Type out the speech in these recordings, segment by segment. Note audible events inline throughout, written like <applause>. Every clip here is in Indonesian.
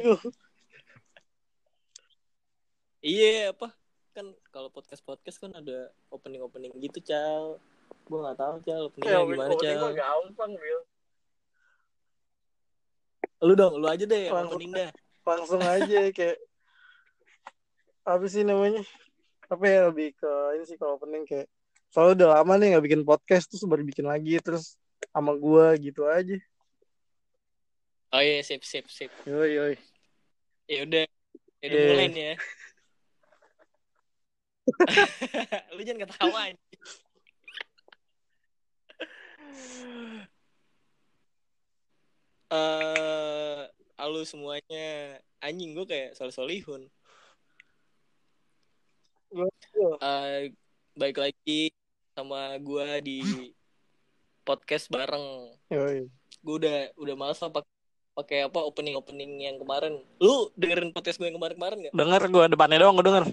bingung. Iya apa kan kalau podcast podcast kan ada opening opening gitu cal gue nggak tahu cal openingnya Ya, gimana opening cal gampang, Bil. lu dong lu aja deh yang Langsung. opening dah Langsung aja kayak apa sih namanya? Apa ya lebih ke ini sih kalau opening kayak soalnya udah lama nih nggak bikin podcast terus baru bikin lagi terus sama gua gitu aja. oh iya sip sip sip Yoi yoi. Ya udah ya udah mulai nih ya. <laughs> Lu jangan ketawa anjing. Eh, halo semuanya. Anjing gue kayak sol solihun. Gua- Eh, baik lagi sama gue di podcast bareng. Gue udah udah males lah pak- pakai apa opening opening yang kemarin lu dengerin podcast gue yang kemarin kemarin nggak Denger gua depannya doang gua denger.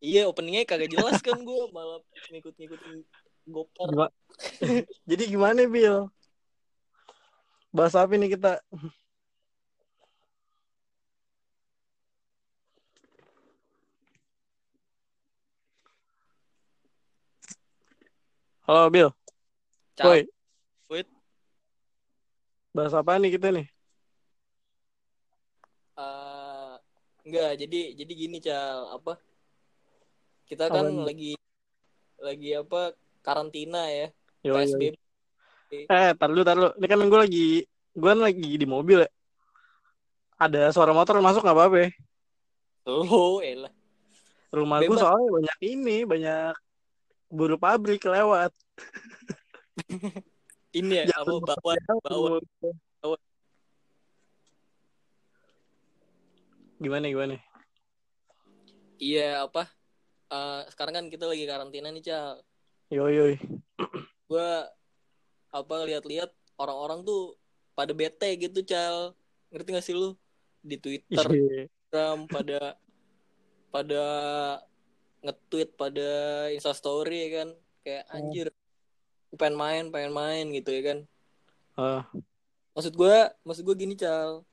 iya openingnya kagak jelas kan gue malah ngikut ngikutin gopar <laughs> Jadi gimana, Bil? Bahas apa nih kita? Halo, Bil. Cal- Woi. Bahas apa nih kita nih? Eh, enggak jadi jadi gini cal apa kita kan lagi lagi apa karantina ya yoi. PSBB Eh, tar dulu, tar dulu. Ini kan gue lagi, gue kan lagi di mobil ya. Ada suara motor masuk nggak apa-apa ya? oh elah Rumah gue soalnya banyak ini, banyak buru pabrik lewat. <laughs> ini ya apa bawa bawa. Gimana, gimana? iya apa? Eh, sekarang kan kita lagi karantina nih cal Yoi, yoi. gue apa lihat-lihat orang-orang tuh pada bete gitu cal. Ngerti gak sih lu? Di Twitter. Iya. Instagram pada pada nge-tweet pada Instastory kan. Kayak Hmm. anjir gua pengen main pengen main gitu ya kan. Ah, maksud gue maksud gue gini cal.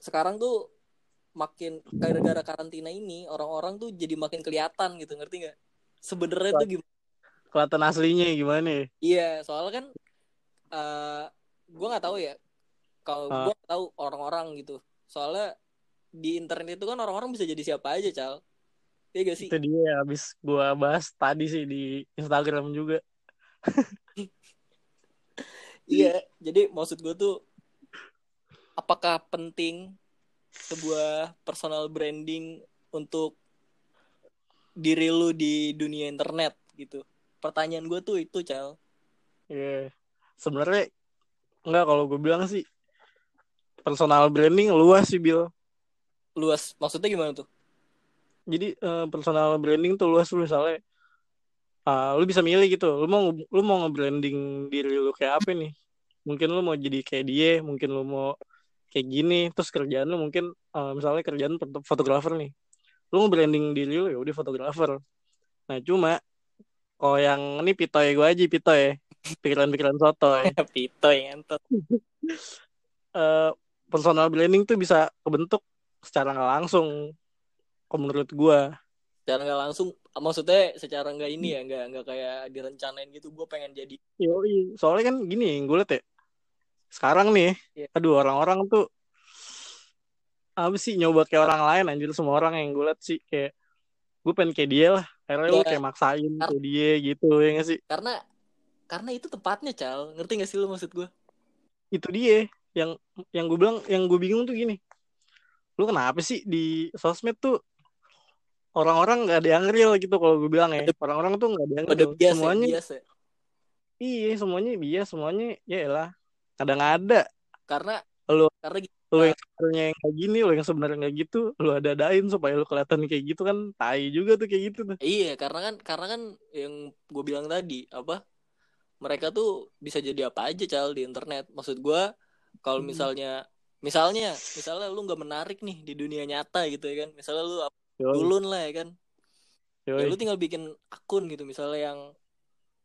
Sekarang tuh makin gara-gara karantina ini orang-orang tuh jadi makin kelihatan gitu ngerti nggak? Sebenarnya tuh gimana kelihatan aslinya gimana ya? iya soalnya kan eh gue nggak tahu ya. Kalau Ah. gue tahu orang-orang gitu. Soalnya di internet itu kan orang-orang bisa jadi siapa aja cal. Iya gak sih? Itu dia habis gua bahas tadi sih di Instagram juga. Iya, jadi maksud gue tuh apakah penting sebuah personal branding untuk diri lu di dunia internet gitu? Pertanyaan gue tuh itu, Cal. Iya. Sebenarnya enggak kalau gue bilang sih personal branding luas sih Bill. Luas, maksudnya gimana tuh? Jadi eh, personal branding tuh luas lu misalnya ah, lu bisa milih gitu. Lu mau lu mau nge-branding diri lu kayak apa nih? Mungkin lu mau jadi kayak dia, mungkin lu mau kayak gini, terus kerjaan lu mungkin eh, misalnya kerjaan foto- fotografer nih. Lu nge-branding diri lu ya udah fotografer. Nah, cuma kalau yang ini pitoy gue aja pitoy. Pikiran-pikiran sotoy. <laughs> Pito yang entot. <laughs> eh, personal branding tuh bisa kebentuk secara nggak langsung kalau menurut gua Secara nggak langsung, maksudnya secara nggak ini ya, nggak nggak kayak direncanain gitu. Gue pengen jadi. Yoi. soalnya kan gini gue liat ya sekarang nih Iya. aduh orang-orang tuh apa sih nyoba kayak orang lain anjir semua orang yang gue liat sih kayak gue pengen kayak dia lah akhirnya lu Ya. kayak maksain Ar- kayak dia gitu ya gak sih Karena karena itu tepatnya, Cal. Ngerti gak sih lu maksud gue? itu dia yang yang gue bilang yang gue bingung tuh gini lu kenapa sih di sosmed tuh orang-orang nggak ada yang real gitu kalau gue bilang ya orang-orang tuh nggak ada yang real bias semuanya ya, bias ya. iya semuanya bias semuanya ya elah kadang ada Karena Lu- karena gitu. lu yang sebenarnya yang kayak gini lu yang sebenarnya kayak gitu lu ada adain supaya lu kelihatan kayak gitu kan tai juga tuh kayak gitu tuh Iya, karena kan karena kan yang gue bilang tadi apa mereka tuh bisa jadi apa aja cal di internet. Maksud gue kalau Hmm. misalnya misalnya misalnya lu nggak menarik nih di dunia nyata gitu ya kan. Misalnya lu apa Yoi, dulun lah ya kan. Ya lu tinggal bikin akun gitu misalnya yang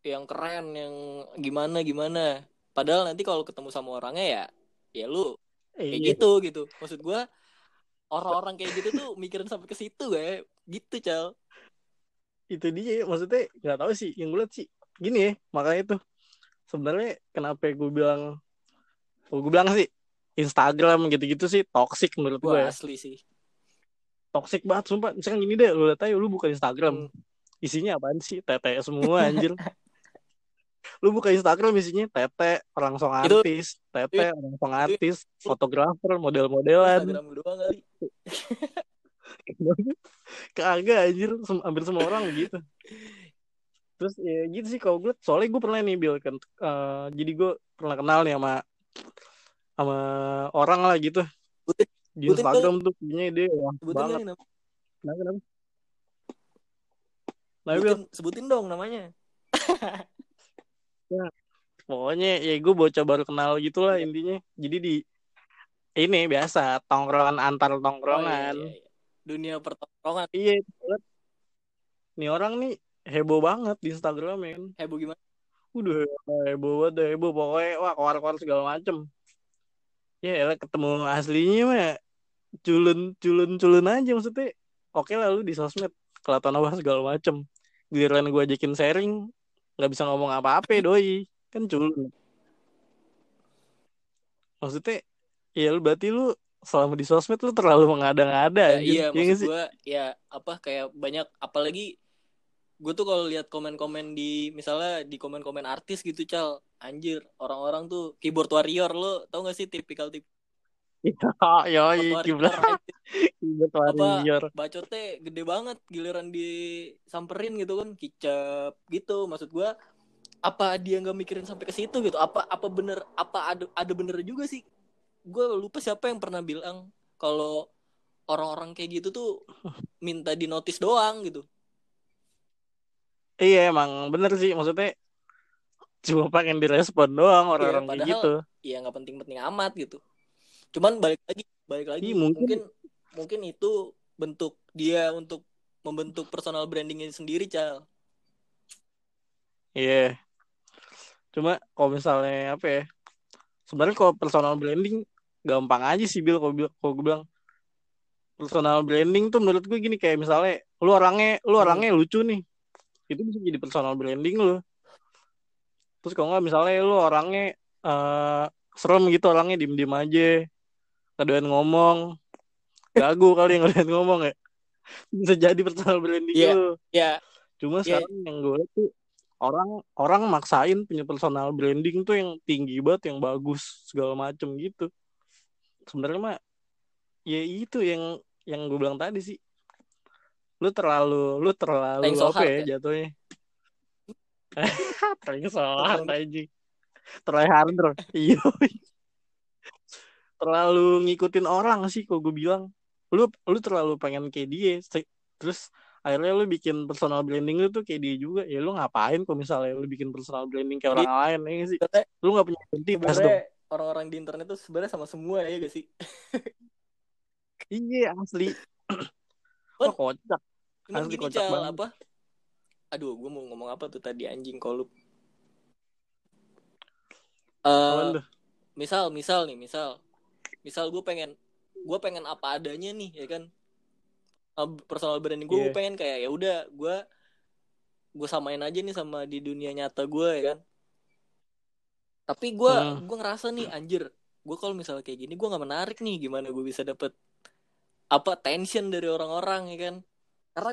yang keren, yang gimana gimana. Padahal nanti kalau ketemu sama orangnya ya ya lu kayak Iya. gitu gitu maksud gue orang-orang kayak gitu tuh mikirin sampai ke situ ya gitu cal itu dia maksudnya nggak tahu sih yang gue liat sih gini ya makanya tuh sebenarnya kenapa gue bilang gue bilang sih Instagram gitu-gitu sih toxic menurut gue gue ya. asli sih toxic banget sumpah. Misalkan gini deh lu lihat aja lu buka Instagram. Hmm. isinya apaan sih? Tete semua anjir. Lu buka Instagram isinya tete orang song Itu- artis tete orang song artis fotografer model-modelan. Instagram lu doang kali. <laughs> Kagak anjir. Sem- hampir semua orang begitu terus ya gitu sih kalau gue. Soalnya gue pernah nih Bill kan eh, jadi gue pernah kenal nih sama sama orang lah gitu di sebutin Instagram tuh punya dia wah sebutin banget. kan nama- Kenapa, kenapa? Nah, Bil, sebutin, sebutin dong namanya. <laughs> Pokoknya ya gue bocah baru kenal gitu lah intinya. Jadi di ini biasa tongkrongan antar Oh, iya, tongkrongan. iya, iya. dunia pertongkrongan. Iya nih orang nih heboh banget di Instagram men. Heboh gimana? Udah heboh banget heboh. Pokoknya wah keluar-keluar segala macem ya elah, ketemu aslinya mah culun culun culun aja maksudnya. Oke lah lu di sosmed kelihatan apa segala macem. Giliran gue ajakin sharing nggak bisa ngomong apa-apa doi. Kan culun. Maksudnya ya lu berarti lu selama di sosmed lu terlalu mengada-ngada Ya, iya nggak maksud sih? gue ya apa kayak banyak apalagi gue tuh kalau lihat komen-komen di misalnya di komen-komen artis gitu cal anjir orang-orang tuh keyboard warrior lo tau gak sih tipikal tip? <laughs> Iya, warrior kiblat. anjir. <laughs> kiblat warrior. bacotnya gede banget giliran disamperin gitu kan kicap gitu. Maksud gue apa dia nggak mikirin sampai ke situ gitu? Apa apa bener apa ada ada bener juga sih? Gue lupa siapa yang pernah bilang kalau orang-orang kayak gitu tuh <laughs> minta di notice doang gitu. Iya emang bener sih. Maksudnya cuma pengen direspon doang orang-orang kayak Iya, padahal- gitu. ya nggak penting-penting amat gitu cuman balik lagi balik lagi Iya, mungkin- mungkin mungkin itu bentuk dia untuk membentuk personal brandingnya sendiri cal Iya. Cuma kalau misalnya apa ya? Sebenarnya kalau personal branding gampang aja sih Bil kalau bil- kalau gue bilang personal branding tuh menurut gue gini kayak misalnya lu orangnya lu Hmm. orangnya lucu nih. Itu bisa jadi personal branding lu. Terus kalau nggak misalnya lu orangnya eh serem gitu orangnya diem-diem aja. Kedoyan ngomong. Gagu <laughs> kali yang ngeliat ngomong ya. Bisa jadi personal branding Iya. lu. ya Cuma Iya. sekarang yang gue lihat tuh orang orang maksain punya personal branding tuh yang tinggi banget, yang bagus segala macem gitu. Sebenarnya mah ya itu yang yang gue bilang tadi sih. Lu terlalu lu terlalu so apa hard ya ya? jatuhnya? So hard aja. Try harder. Iya. terlalu ngikutin orang sih kok gue bilang. Lu lu terlalu pengen kayak dia. Terus akhirnya lu bikin personal branding lu tuh kayak dia juga ya lu ngapain kalau misalnya lu bikin personal branding kayak orang lain ya sih lu nggak punya identitas dong orang-orang di internet tuh sebenarnya sama semua ya gak sih iya asli Wah, kocak cuman Asli gini kocak cal banget. apa aduh gue mau ngomong apa tuh tadi anjing kolup Eh, tuh? misal misal nih misal misal gue pengen gue pengen apa adanya nih ya kan Uh, personal branding gue Iya. pengen kayak ya udah gue gue samain aja nih sama di dunia nyata gue ya kan tapi gue Hmm. gue ngerasa nih anjir gue kalau misalnya kayak gini gue nggak menarik nih gimana gue bisa dapet apa tension dari orang-orang ya kan karena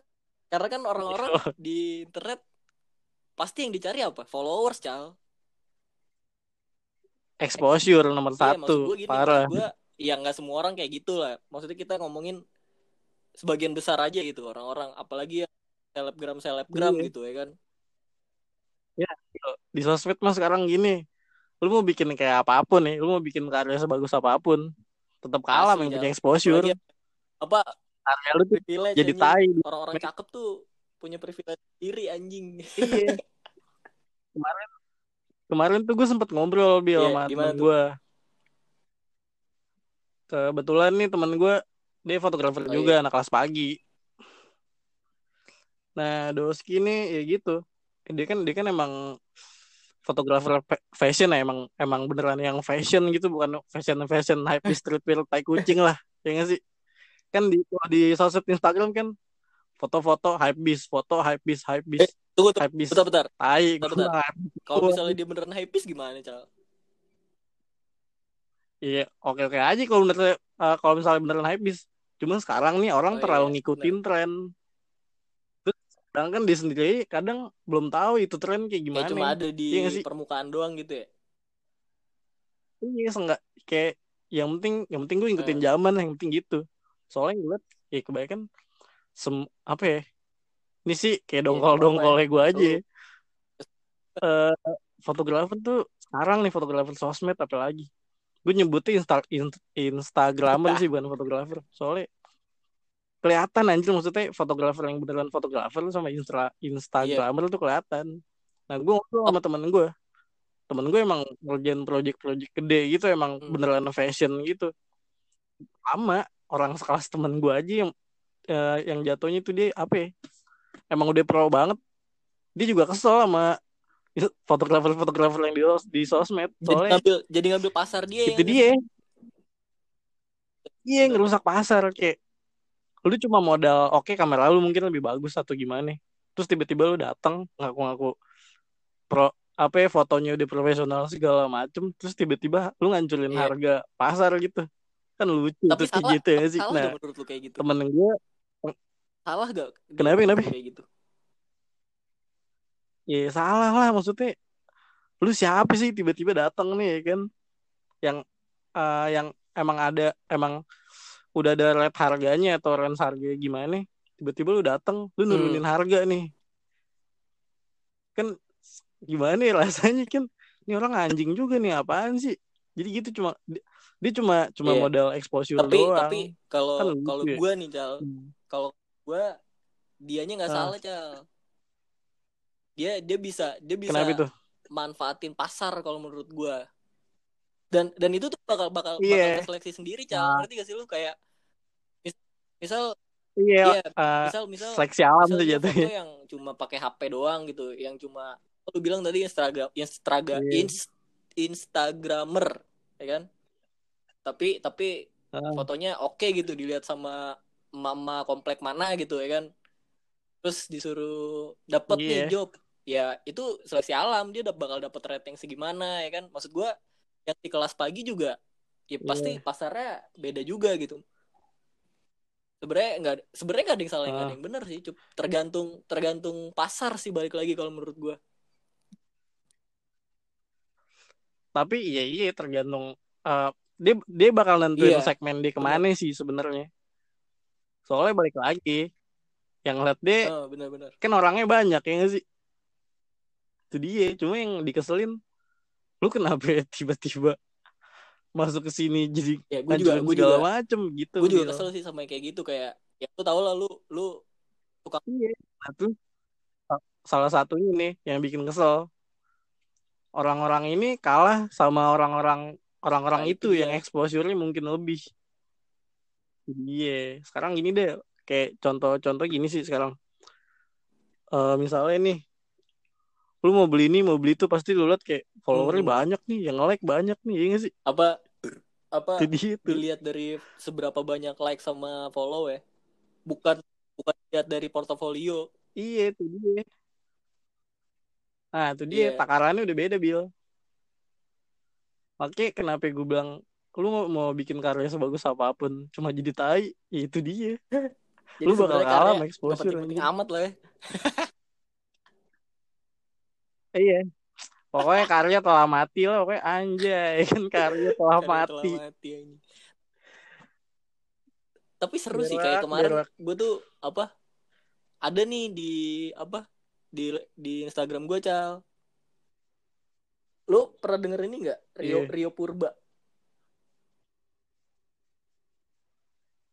karena kan orang-orang Iya. di internet pasti yang dicari apa followers cal exposure nomor Iya, satu gini, parah gue ya nggak semua orang kayak gitu lah. Maksudnya kita ngomongin sebagian besar aja gitu orang-orang, apalagi ya selebgram selebgram Iya. gitu ya kan. di sosmed mas sekarang gini lu mau bikin kayak apa pun nih lu mau bikin karya sebagus apa pun tetap kalah yang punya exposure Apalagi apa karya lu tuh privilege jadi anjing. tai. Orang-orang cakep tuh punya privilege diri anjing. iya. Kemarin kemarin tuh gue sempet ngobrol bil Iya, sama temen gue kebetulan nih temen gue dia fotografer Oh, juga anak kelas pagi. Nah Doski nih ya gitu. Dia kan dia kan emang fotografer fa- fashion ya emang emang beneran yang fashion gitu bukan fashion fashion hype di streetwear tai kucing lah ya nggak sih kan di di sosmed Instagram kan foto-foto hype beast foto hype beast hype beast Tunggu, tunggu. hype beast Bentar, bentar. tai Bentar, bentar. hype. Kalau misalnya dia beneran hypebeast gimana, Cal? iya oke oke aja kalau bener eh, kalau misalnya beneran hype beast cuma sekarang nih orang Oh, terlalu iya, ngikutin tren terus sedangkan dia sendiri kadang belum tahu itu tren kayak Kayak gimana cuma ada di Iya nggak sih? permukaan doang gitu ya? Iya, enggak kayak yang penting yang penting gue ngikutin Hmm. zaman yang penting gitu. Soalnya gue liat ya kebanyakan sem apa ya? Ini sih kayak Iya, dongkol-dongkolnya gue aja. Eh fotografer tuh sekarang nih fotografer sosmed apalagi. Gue nyebutnya insta in- instagramer sih bukan fotografer. Soalnya kelihatan anjir maksudnya fotografer yang beneran fotografer sama instra instagramer tuh kelihatan. Nah, gue ngobrol sama temen gue. Temen gue emang ngerjain project-project gede gitu emang Hmm. beneran fashion gitu. Sama orang sekelas temen gue aja yang eh, yang jatuhnya itu dia apa ya? Emang udah pro banget. Dia juga kesel sama fotografer-fotografer yang di, di sosmed. Jadi Soalnya ngambil jadi ngambil pasar dia itu yang dia. Iya ngerusak pasar kayak lu cuma modal oke kamera lu mungkin lebih bagus atau gimana terus tiba-tiba lu datang ngaku-ngaku pro apa ya fotonya udah profesional segala macem terus tiba-tiba lu ngancurin Iya. harga pasar gitu kan lucu Tapi kayak salah, gitu ya sih salah nah menurut lu kayak gitu? temen gue Salah gak? Kenapa, kenapa? kayak gitu? ya salah lah maksudnya lu siapa sih tiba-tiba datang nih ya kan yang eh, yang emang ada emang udah ada rate harganya atau range harga gimana tiba-tiba lu datang lu nurunin Hmm. harga nih kan gimana ya rasanya kan ini orang anjing juga nih apaan sih jadi gitu cuma dia, cuma cuma Iya. modal exposure Tapi doang tapi kalau Kan kalau ya. gua nih, Cal, Hmm. kalau gua dianya nggak Ah. salah, Cal. Dia dia bisa dia bisa kenapa itu manfaatin pasar kalau menurut gua. Dan dan itu tuh bakal bakal Iya. bakal seleksi sendiri, Cal. Nah. Ngerti gak sih lu kayak mis- misal iya Iya, eh, misal misal seleksi alam misal tuh jatuhnya yang cuma pakai HP doang gitu, yang cuma lu bilang tadi Instagram Instagram Iya. ins- Instagramer, ya kan? Tapi tapi Ah, fotonya oke gitu dilihat sama mama komplek mana gitu ya kan. Terus disuruh dapet nih Iya. job. Ya itu seleksi alam dia bakal dapet rating segimana ya kan. Maksud gua yang di kelas pagi juga ya pasti Iya. pasarnya beda juga gitu. Sebenarnya nggak sebenarnya nggak ada yang salah nggak ada Ah. yang benar sih. Cup tergantung tergantung pasar sih balik lagi kalau menurut gua. tapi iya iya tergantung eh, dia dia bakal nentuin Iya, segmen dia ke mana sih sebenarnya. Soalnya balik lagi yang lihat dia Oh, benar-benar. kan orangnya banyak ya nggak sih? Itu dia cuma yang dikeselin lu kenapa ya tiba-tiba masuk ke sini jadi Ya gue juga gue juga. macem gitu gue juga Bil. kesel sih sama yang kayak gitu kayak ya lu tau lah lu lu iya nah, tuh. Sa- salah satunya nih yang bikin kesel. Orang-orang ini kalah sama orang-orang orang-orang Nah, itu itu yang exposure-nya mungkin lebih. Iya sekarang gini deh kayak contoh-contoh gini sih sekarang. Eh misalnya nih lu mau beli ini mau beli itu pasti lu liat kayak followernya Hmm. banyak nih yang like banyak nih ya nggak sih? Apa apa itu. dia tuh dilihat dari seberapa banyak like sama follow ya? Bukan bukan lihat dari portofolio. Iya itu dia. Nah itu dia Iya. takarannya udah beda Bill Makanya kenapa gue bilang lu mau, mau bikin karya sebagus apa pun cuma jadi tai ya itu dia. Jadi Lu bakal kalah sama exposure, anjing. amat lah ya. Iya. Pokoknya karya telah mati lah pokoknya anjay. Kan karya <laughs> telah Karya telah mati. mati tapi seru sih Berak, kayak kemarin berak. gue tuh apa ada nih di apa di di Instagram gue cal lu pernah denger ini nggak? Rio Iya. Rio Purba.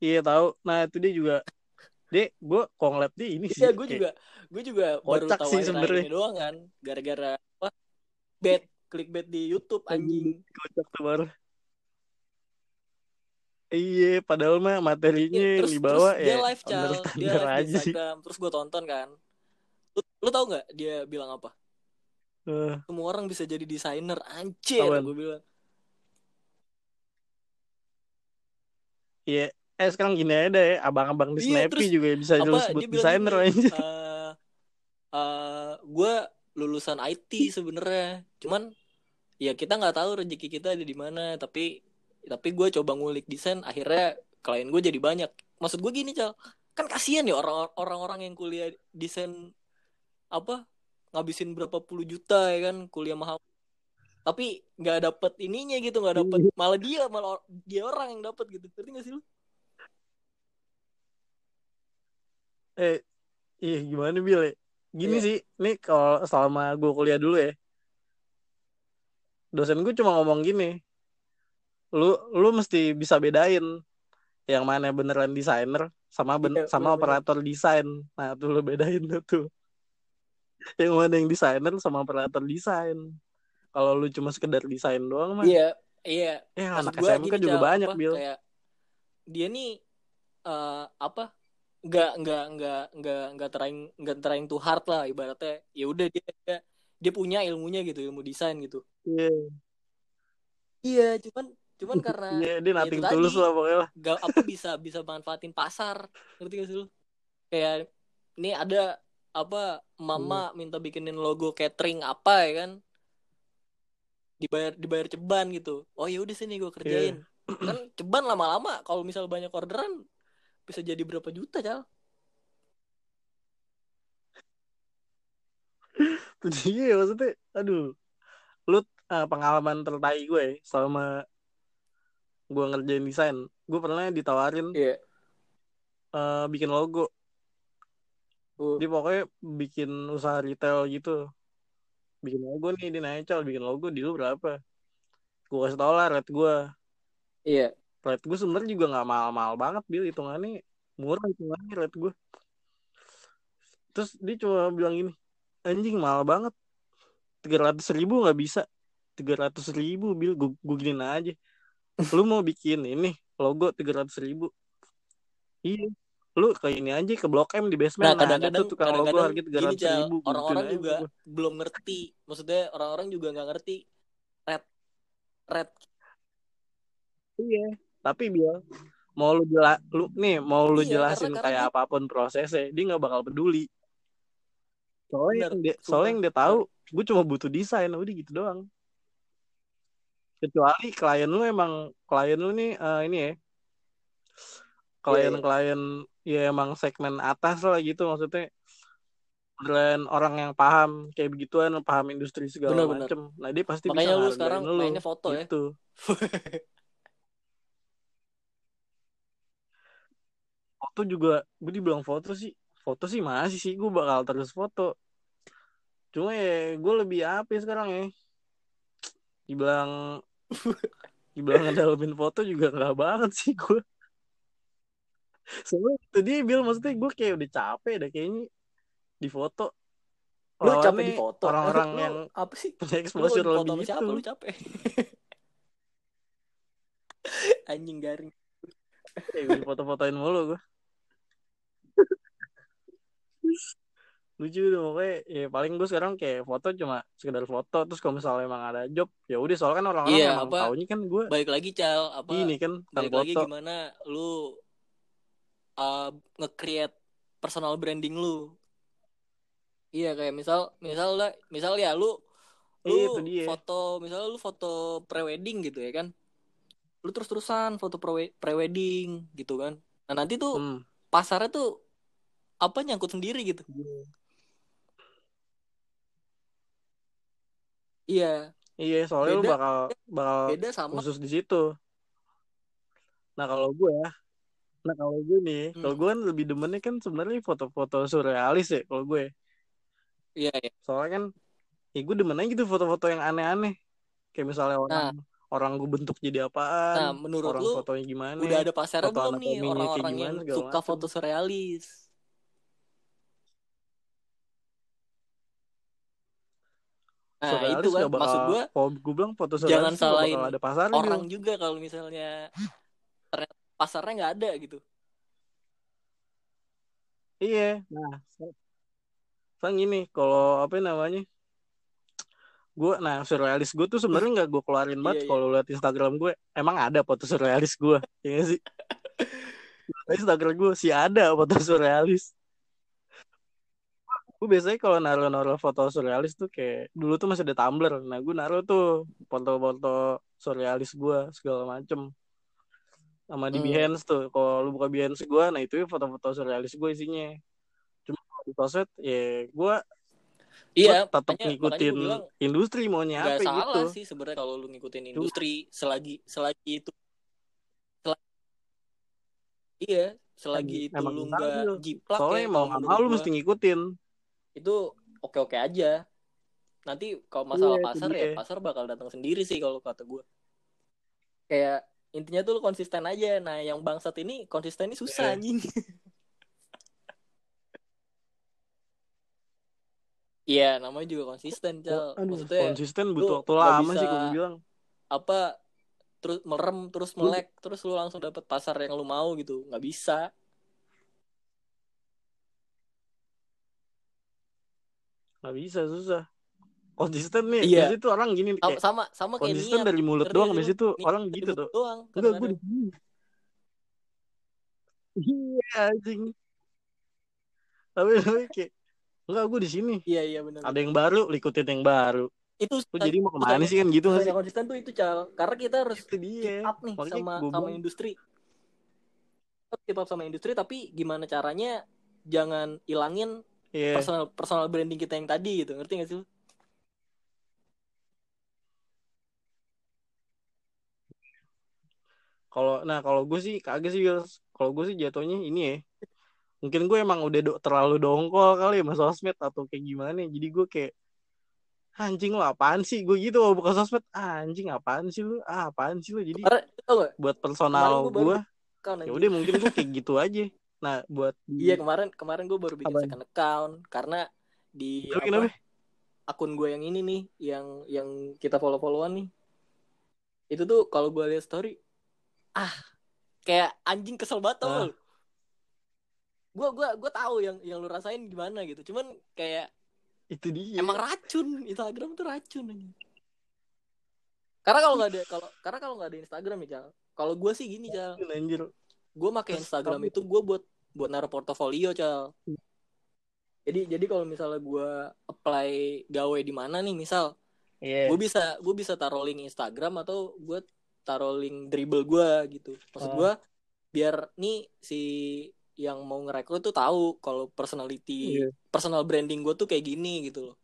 Iya tahu. Nah itu dia juga. Dia gue kok ngeliat dia ini sih Iya, gue juga gue juga baru tahu sih sebenarnya. ini doang kan. Gara-gara apa? Bet clickbait di YouTube anjing. Kocak tuh baru. Iya padahal mah materinya Iya, yang terus dibawa terus dia ya live cal. dia live di aja sih. Terus gue tonton kan. Lu, lu tau nggak dia bilang apa Eh, semua orang bisa jadi desainer anjir gue bilang Iya. Eh sekarang gini aja deh, abang-abang di Iya, Snappy terus juga bisa apa lu sebut desainer aja. eh eh, gue lulusan IT sebenarnya cuman ya kita nggak tahu rezeki kita ada di mana tapi tapi gue coba ngulik desain akhirnya klien gue jadi banyak maksud gue gini cal kan kasihan ya orang orang-orang yang kuliah desain apa ngabisin berapa puluh juta ya kan kuliah mahal tapi nggak dapet ininya gitu nggak dapet malah dia malah dia orang yang dapet gitu ngerti gak sih lu Eh, iya gimana Bil? ya? Gini Iya. sih, nih kalau selama gue kuliah dulu ya, dosen gue cuma ngomong gini, lu lu mesti bisa bedain yang mana beneran desainer sama ben- Iya, sama bener-bener. operator desain. Nah, tuh lu bedain tuh. Yang mana yang desainer sama operator desain. Kalau lu cuma sekedar desain doang mah, iya iya. Eh maksud anak gue SMK gini juga Cal, banyak, apa, Bil. kayak dia nih eh, apa nggak nggak nggak nggak nggak trying nggak trying to hard lah ibaratnya. Ya udah dia, dia dia punya ilmunya gitu ilmu desain gitu. Iya, iya cuman cuman <laughs> karena iya dia ya nothing itu tulus tadi lah pokoknya lah. nggak apa bisa bisa manfaatin pasar. Ngerti gak sih lu? Kayak ini ada apa mama minta bikinin logo catering apa ya kan? Dibayar dibayar ceban gitu. Oh ya udah sini gue kerjain. Kan ceban lama-lama kalau misal banyak orderan bisa jadi berapa juta cal? <laughs> Iya maksudnya, aduh, lu eh, pengalaman tertai gue ya, selama gue ngerjain desain, gue pernah ditawarin iya. eh, bikin logo, Uh, dia pokoknya bikin usaha retail gitu, bikin logo nih di Naical, bikin logo di lu berapa? Gue kasih tau lah rate gue, iya rate gue sebenarnya juga nggak mahal-mahal banget, bil hitungannya murah hitungannya rate gue. Terus dia cuma bilang gini, anjing mahal banget, tiga ratus ribu nggak bisa, tiga ratus ribu bil, gue giniin aja. Lu mau bikin ini logo tiga ratus ribu, iya. Lu kayak ini aja ke Blok M di basement, nah nah, ada kadang-kadang tuh logo harga tiga ratus cal ribu. Gua orang-orang aja juga gua. belum ngerti maksudnya orang-orang juga nggak ngerti red red Iya. Tapi bil, mau lu jela, lu nih mau lu Iya, jelasin karena- kayak karena apa pun prosesnya, dia nggak bakal peduli. Soalnya Bener, yang dia, soalnya yang dia tahu, gue cuma butuh desain, udah gitu doang. Kecuali klien lu emang klien lu nih eh, ini ya, Iya, klien-klien ya emang segmen atas lah gitu maksudnya brand orang yang paham kayak begituan paham industri segala Bener-bener. macem nah dia pasti bisa Makanya lu ngehargain sekarang lu, mainnya foto ya. gitu. <laughs> foto juga gue dibilang foto sih foto sih masih sih gue bakal terus foto cuma ya gue lebih apa ya sekarang ya dibilang <laughs> dibilang ngedalamin foto juga nggak banget sih gue soalnya itu dia bilang maksudnya gue kayak udah capek deh kayaknya di foto. Lu capek di foto? Orang-orang Lu yang apa sih? punya lu exposure foto lebih itu siapa? Lu capek? <laughs> Anjing garing. Kayak gue foto-fotoin mulu gue <laughs> lucu dong pokoknya ya paling gue sekarang kayak foto cuma sekedar foto terus kalau misalnya emang ada job ya udah soalnya kan orang-orang Iya, emang apa, taunya kan gue balik lagi cal apa? ini kan balik lagi foto. gimana? Lu uh, nge-create personal branding lu. Iya kayak misal misal lah misal ya lu lu Iya, itu dia. foto misal lu foto prewedding gitu ya kan? Lu terus terusan foto pre prewedding gitu kan? Nah nanti tuh hmm. pasarnya tuh apa nyangkut sendiri gitu. Iya. Iya soalnya lu Beda- bakal bakal beda sama khusus di situ. Nah kalau gue ya nah kalau gue nih Hmm. kalau gue kan lebih demennya kan sebenarnya foto-foto surrealis ya kalau gue. Iya iya. Soalnya kan ya gue demen aja gitu foto-foto yang aneh-aneh. Kayak misalnya orang orang gue bentuk jadi apaan nah menurut orang lu fotonya gimana udah ada foto belum nih? Orang-orang yang suka macem. foto surrealis. Nah surrealis itu kan bakal, maksud gua kalau gue bilang foto surrealis jangan salahin ada pasarnya orang Bil. juga kalau misalnya pasarnya nggak ada gitu. Iya. Nah soalnya gini kalau apa namanya gue nah surrealis gue tuh sebenarnya nggak gue keluarin banget Iya, iya. kalau lihat Instagram gue emang ada foto surrealis gue ya sih? <laughs> Instagram gue sih ada foto surrealis. Gue biasanya kalau naruh-naruh foto surrealis tuh kayak dulu tuh masih ada Tumblr. Nah gue naruh tuh foto-foto surrealis gue segala macem sama di Hmm. Behance tuh. Kalau lu buka Behance gue nah itu foto-foto surrealis gue isinya. Cuma di sosmed ya gue Iya, tetap ngikutin makanya bilang industri maunya apa salah gitu. sih sebenarnya kalau lu ngikutin industri selagi selagi itu sel- iya selagi itu Emang lu benar, nggak Bil. jiplak soalnya ya mau mau lu mesti ngikutin. Itu oke oke aja. Nanti kalau masalah Iya, pasar ya pasar bakal datang sendiri sih kalau kata gue kayak intinya tuh lu konsisten aja. Nah yang bangsat ini konsisten ini susah Iya. anjing. <laughs> Iya, namanya juga konsisten, Cal. Aduh, Maksudnya konsisten lu butuh waktu lama sih gue bilang. apa terus merem terus Lu- melek terus lu langsung dapet pasar yang lu mau gitu. Nggak bisa. Nggak bisa susah konsisten nih. Iya. biasanya tuh orang gini kayak sama, sama kayak konsisten niat dari mulut Ngerti doang tuh Niat orang dari gitu mulut tuh. doang enggak gue di iya anjing. Tapi tapi kayak enggak gue di sini. Iya iya benar ada yang baru ikutin yang baru. Itu lu jadi mau ke mana sih kan gitu. nggak konsisten tuh itu cal. Karena kita harus itu dia. keep up nih Makanya sama sama industri. Kita keep up sama industri tapi gimana caranya jangan ilangin iya. personal personal branding kita yang tadi gitu. Ngerti gak sih lu? Kalau nah kalau gue sih kagak sih kalau gue sih jatuhnya ini ya. Mungkin gue emang udah do- terlalu dongkol kali ya mas sosmed atau kayak gimana. Jadi gue kayak anjing lo apaan sih? Gue gitu kalau buka sosmed "Ah, anjing apaan sih lu? Ah apaan sih lu? Jadi kemarin buat personal gue ya udah mungkin gue kayak <laughs> gitu aja. Nah buat Iya kemarin kemarin gue baru bikin Apaan? second account. Karena di Lu apa, kenapa? akun gue yang ini nih yang yang kita follow followan nih. Itu tuh kalau gue lihat story ah kayak anjing kesel banget tau lu. gue gue gue tahu yang yang lu rasain gimana gitu. Cuman kayak itu dia. emang racun. Instagram tuh racun anjing. karena kalau nggak ada kalau karena kalau nggak ada Instagram nih cal kalau gue sih gini cal anjir. Gue pakai Instagram itu gue buat buat naruh portofolio cal jadi jadi kalau misalnya gue apply gawe di mana nih misal iya. gue bisa gue bisa taruh link Instagram atau gue taruh link dribble gue gitu maksud Oh. gue biar nih si yang mau ngerekrut tuh tahu kalau personality Iya. personal branding gue tuh kayak gini gitu loh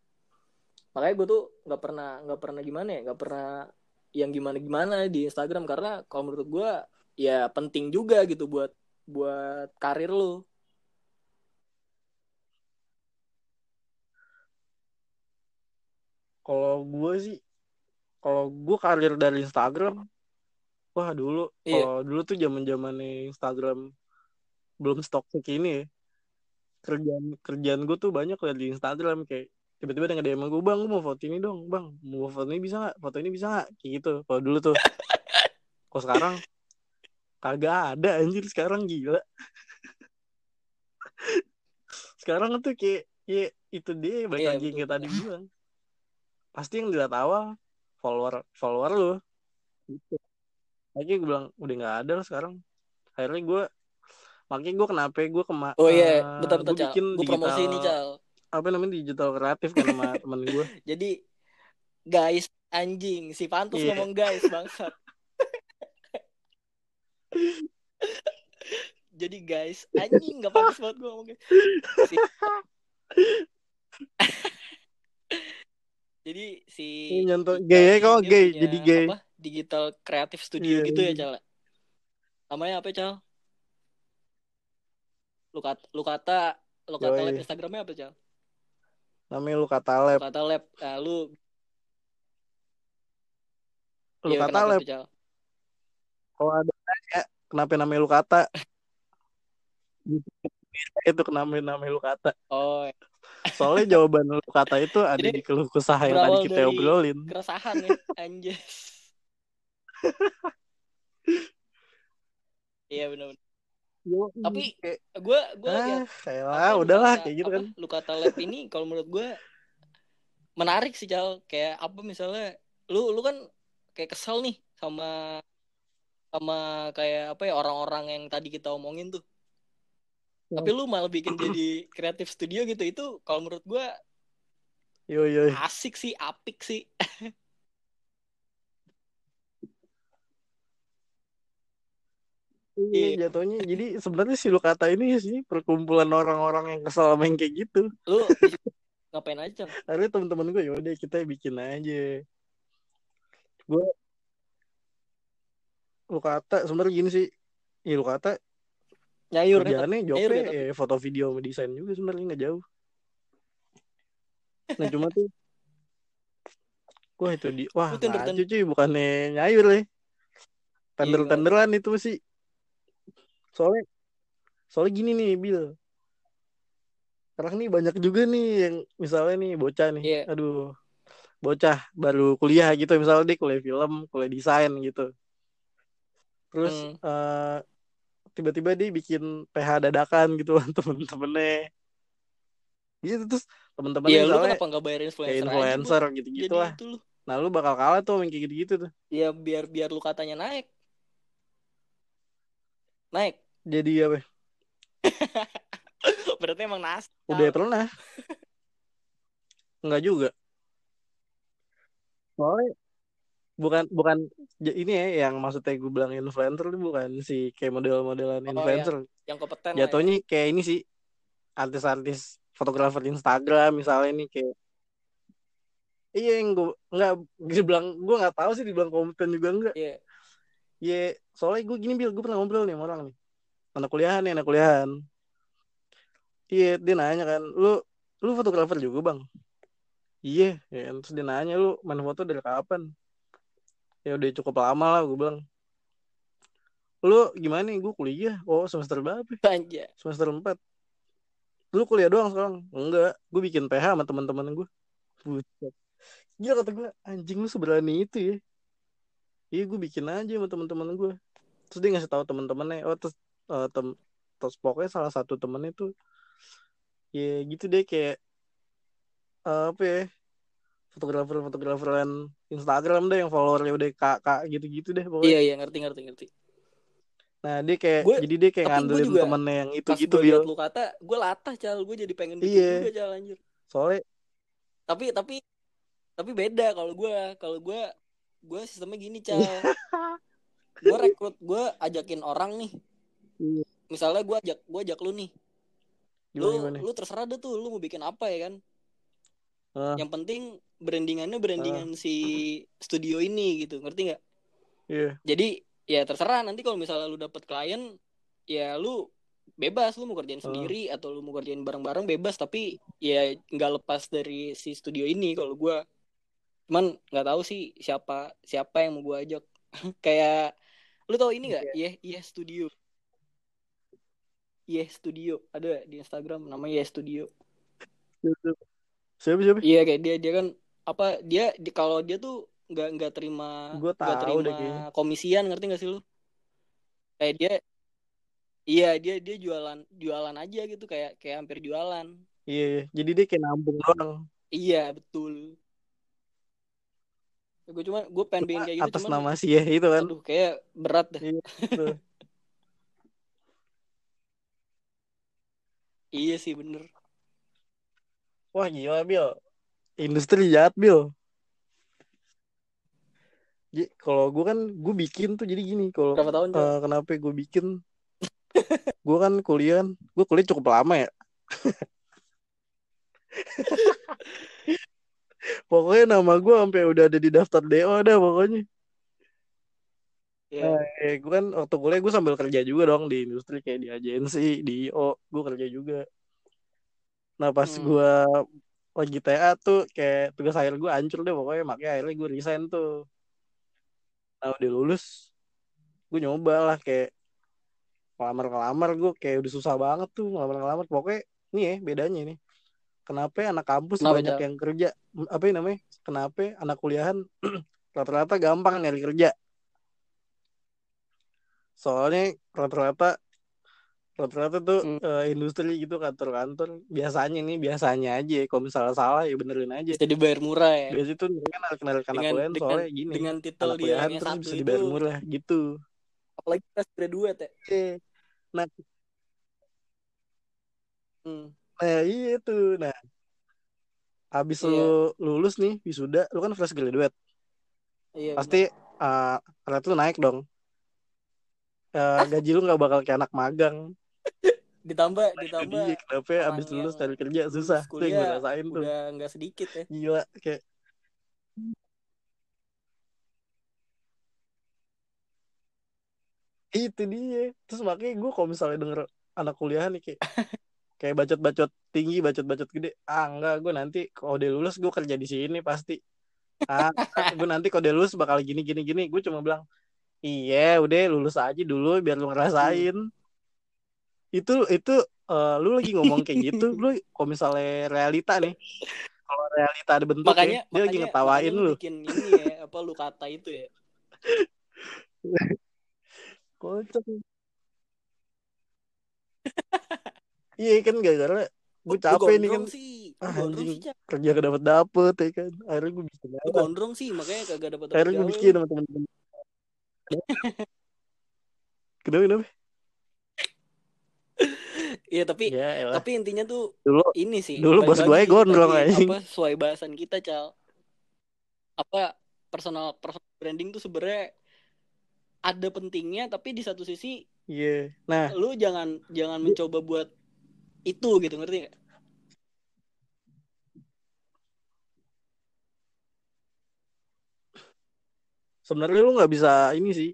makanya gue tuh nggak pernah nggak pernah gimana ya nggak pernah yang gimana gimana di Instagram karena kalau menurut gue ya penting juga gitu buat buat karir lo kalau gue sih kalau gue karir dari Instagram wah dulu Iya. kalau dulu tuh zaman zamannya Instagram belum stok segini ya. Kerjaan kerjaan gue tuh banyak liat di Instagram kayak tiba-tiba ada yang gue bang gue mau foto ini dong bang. Mau foto ini bisa nggak? Foto ini bisa nggak? Kayak gitu kalau dulu tuh. <laughs> Kalau sekarang kagak ada anjir sekarang gila. <laughs> Sekarang tuh kayak ya itu dia balik lagi yang betul. kayak tadi bilang. Pasti yang dilihat awal follower follower lo gitu makanya gue bilang udah nggak ada lah sekarang akhirnya gue makanya gue kenapa gue kema oh iya eh, betul betul gue bikin gue promosi digital- ini cal apa namanya digital kreatif kan sama <laughs> temen gue jadi guys anjing si Pantus Iya. ngomong guys bangsat <laughs> jadi guys anjing nggak pantas banget gue ngomong guys. si... <laughs> jadi si Ini nyontoh gay ya, kok gay, jadi gay. apa, digital creative studio Iya, gitu ya iya. cal namanya apa cal lu kata lu kata lu kata Yoi. lab instagramnya apa cal namanya lu kata lu lab. Kata lab. Nah, lu lu iya, kata kenapa lab. kalau ada ya kenapa namanya lu kata <laughs> itu kenapa namanya lu kata oh soalnya jawaban lu kata itu ada Jadi, di keluh kesah yang tadi kita dari- obrolin. keresahan ya anjir iya benar Tapi, gue gue ah lihat kayak lah udahlah kayak gitu kan. lu kata lab ini kalau menurut gue menarik sih Cal kayak apa misalnya lu lu kan kayak kesel nih sama sama kayak apa ya orang-orang yang tadi kita omongin tuh. Tapi lu malah bikin jadi kreatif studio gitu itu kalau menurut gua yo yo asik sih apik sih <laughs> Iya Iya. jatuhnya jadi sebenarnya si lu kata ini sih perkumpulan orang-orang yang kesel sama yang kayak gitu. lu ngapain aja Akhirnya temen-temen gue yaudah kita bikin aja. Gue lu kata sebenarnya gini sih. Ya lu kata nyayur ya kerjaannya jawabnya ya, tapi- eh, foto video sama desain juga sebenarnya nggak jauh. Nah cuma tuh Wah itu di wah ngaco cuy bukannya nyayur ya. Tender-tenderan itu sih. Soalnya soalnya gini nih Bill. Sekarang nih banyak juga nih yang misalnya nih bocah nih. Iya. Aduh. Bocah baru kuliah gitu misalnya dia kuliah film, kuliah desain gitu. Terus Hmm. eh, tiba-tiba dia bikin PH dadakan gitu <laughs> temen-temennya. Gitu terus temen-temennya lu misalnya kenapa nggak bayar influencer, aja, influencer Bu? gitu-gitu jadi lah. itu lu Nah lu bakal kalah tuh kayak gitu-gitu tuh. ya biar biar lu katanya naik naik Jadi apa? <laughs> berarti emang nas Udah pernah. Enggak juga. Soalnya bukan bukan ini ya yang maksudnya gue bilang influencer itu bukan si kayak model-modelan Oh, influencer. yang kompeten ya. Jatuhnya kayak ini sih artis-artis fotografer Instagram misalnya nih kayak Iya yang gue nggak dibilang gue nggak tahu sih dibilang kompeten juga enggak. Iya. Iya soalnya gue gini bil gue pernah ngobrol nih sama orang nih anak kuliahan nih anak kuliahan. Iya dia nanya kan lu lu fotografer juga bang? Iya ya kan. terus dia nanya lu main foto dari kapan? Ya udah cukup lama lah gue bilang. Lu gimana nih gue kuliah? Oh semester berapa? Anjay. Semester 4 Lu kuliah doang sekarang? Enggak Gue bikin PH sama teman-teman gue Buset Gila kata gue Anjing lu seberani itu ya Iya gue bikin aja sama teman-teman gue Terus dia ngasih tahu teman-temannya Oh terus eh, tem Terus pokoknya salah satu temennya tuh Ya gitu deh kayak eh, Apa ya Fotografer-fotograferan Instagram deh Yang followernya udah kakak gitu-gitu deh pokoknya Iya iya ngerti ngerti ngerti. Nah dia kayak Gue- Jadi dia kayak ngandelin juga temennya yang itu gitu liat lu kata, gue latah cal, gue jadi pengen bikin Iya. juga cal anjir. Soalnya Tapi tapi tapi beda kalau gue, kalau gue gue sistemnya gini cal. <laughs> gue rekrut, gue ajakin orang nih. Iya. Misalnya gue ajak gue ajak lu nih, Gimana lu gimana lu terserah deh tuh, lu mau bikin apa ya kan. Ah. Yang penting brandingannya brandingan si studio ini gitu, ngerti nggak? Iya Jadi ya terserah nanti kalau misalnya lu dapet klien, ya lu bebas lu mau kerjain Oh. sendiri atau lu mau kerjain bareng-bareng bebas tapi ya nggak lepas dari si studio ini kalau gua cuman nggak tahu sih siapa siapa yang mau gua ajak <laughs> kayak lu tau ini nggak yeah yeah studio yeah studio ada di Instagram namanya yeah studio Siapa siapa? iya kayak dia dia kan apa dia di, kalau dia tuh nggak nggak terima nggak tahu terima deh kayaknya. komisian ngerti nggak sih lu kayak dia iya dia dia jualan jualan aja gitu kayak kayak hampir jualan Iya, iya. jadi dia kayak nampung doang. iya betul gue cuma gue pengen bikin kayak gitu atas cuman nama si ya itu kan. aduh kayak berat dah Iya, <laughs> iya sih bener. Wah gila Bil. Industri jahat Bil. Kalau gue kan gue bikin tuh jadi gini kalau berapa tahun eh, kenapa gue bikin? <laughs> Gue kan kuliah kan gue kuliah cukup lama ya. <laughs> Pokoknya nama gue sampai udah ada di daftar DO ada pokoknya Iya. Eh, gue kan waktu kuliah gue sambil kerja juga dong di industri kayak di agensi, di IO, gue kerja juga. Nah pas Hmm. gue lagi TA tuh kayak tugas akhir gue hancur deh pokoknya makanya akhirnya gue resign tuh. Nah udah lulus, gue nyoba lah kayak ngelamar-ngelamar gue kayak udah susah banget tuh ngelamar-ngelamar. Pokoknya nih ya bedanya nih. Kenapa anak kampus Kenapa, banyak Jal? yang kerja? Apa ya namanya? Kenapa anak kuliahan <clears throat> rata-rata gampang nyari kerja? Soalnya rata-rata rata-rata tuh Hmm. eh, industri gitu kantor-kantor biasanya nih biasanya aja kalau misalnya salah ya benerin aja. Bisa dibayar murah ya. Biasanya tuh mereka anak dengan kuliahan dengan soalnya gini dengan titel anak dia yang terus satu bisa itu. dibayar murah gitu. Apalagi fresh graduate ya. Oke. nah. Hmm. nah iya tuh. Nah. Habis Iya. lu lulus nih wisuda lu kan fresh graduate. Iya pasti uh, rate lu naik dong Eh, gaji lu nggak bakal kayak anak magang. <laughs> Ditambah Nah, ditambah dia kenapa orang abis lulus cari kerja susah. tuh yang gue kuliah rasain tuh. udah nggak sedikit ya. Gila kayak itu dia. Terus makanya gue kalau misalnya denger anak kuliah nih kayak <laughs> kayak bacot-bacot tinggi bacot-bacot gede. Ah enggak gue nanti kalau udah lulus gue kerja di sini pasti. Ah gue nanti kalau udah lulus bakal gini gini gini. Gue cuma bilang iya udah lulus aja dulu biar lu ngerasain. Itu itu eh, lu lagi ngomong kayak gitu <laughs> lu kalau misalnya realita nih. Kalau realita ada bentuk makanya ya, dia lagi ngetawain lu bikin ini ya apa lu kata itu ya. <laughs> Kocak. Iya kan gara-gara gue Lu capek nih kan. sih ah, gondrong anjing sih kerja gak dapet dapet ya kan. Akhirnya gue dapat gondrong sih makanya kagak dapat dapat akhirnya gue bikin sama temen-temen kenapa kenapa iya tapi ya elah. tapi intinya tuh dulu ini sih Dulu bos gue gondrong, anjing. apa sesuai bahasan kita cal apa personal personal branding tuh sebenarnya ada pentingnya tapi di satu sisi iya nah lu jangan jangan mencoba buat itu gitu ngerti gak? Sebenarnya lu nggak bisa ini sih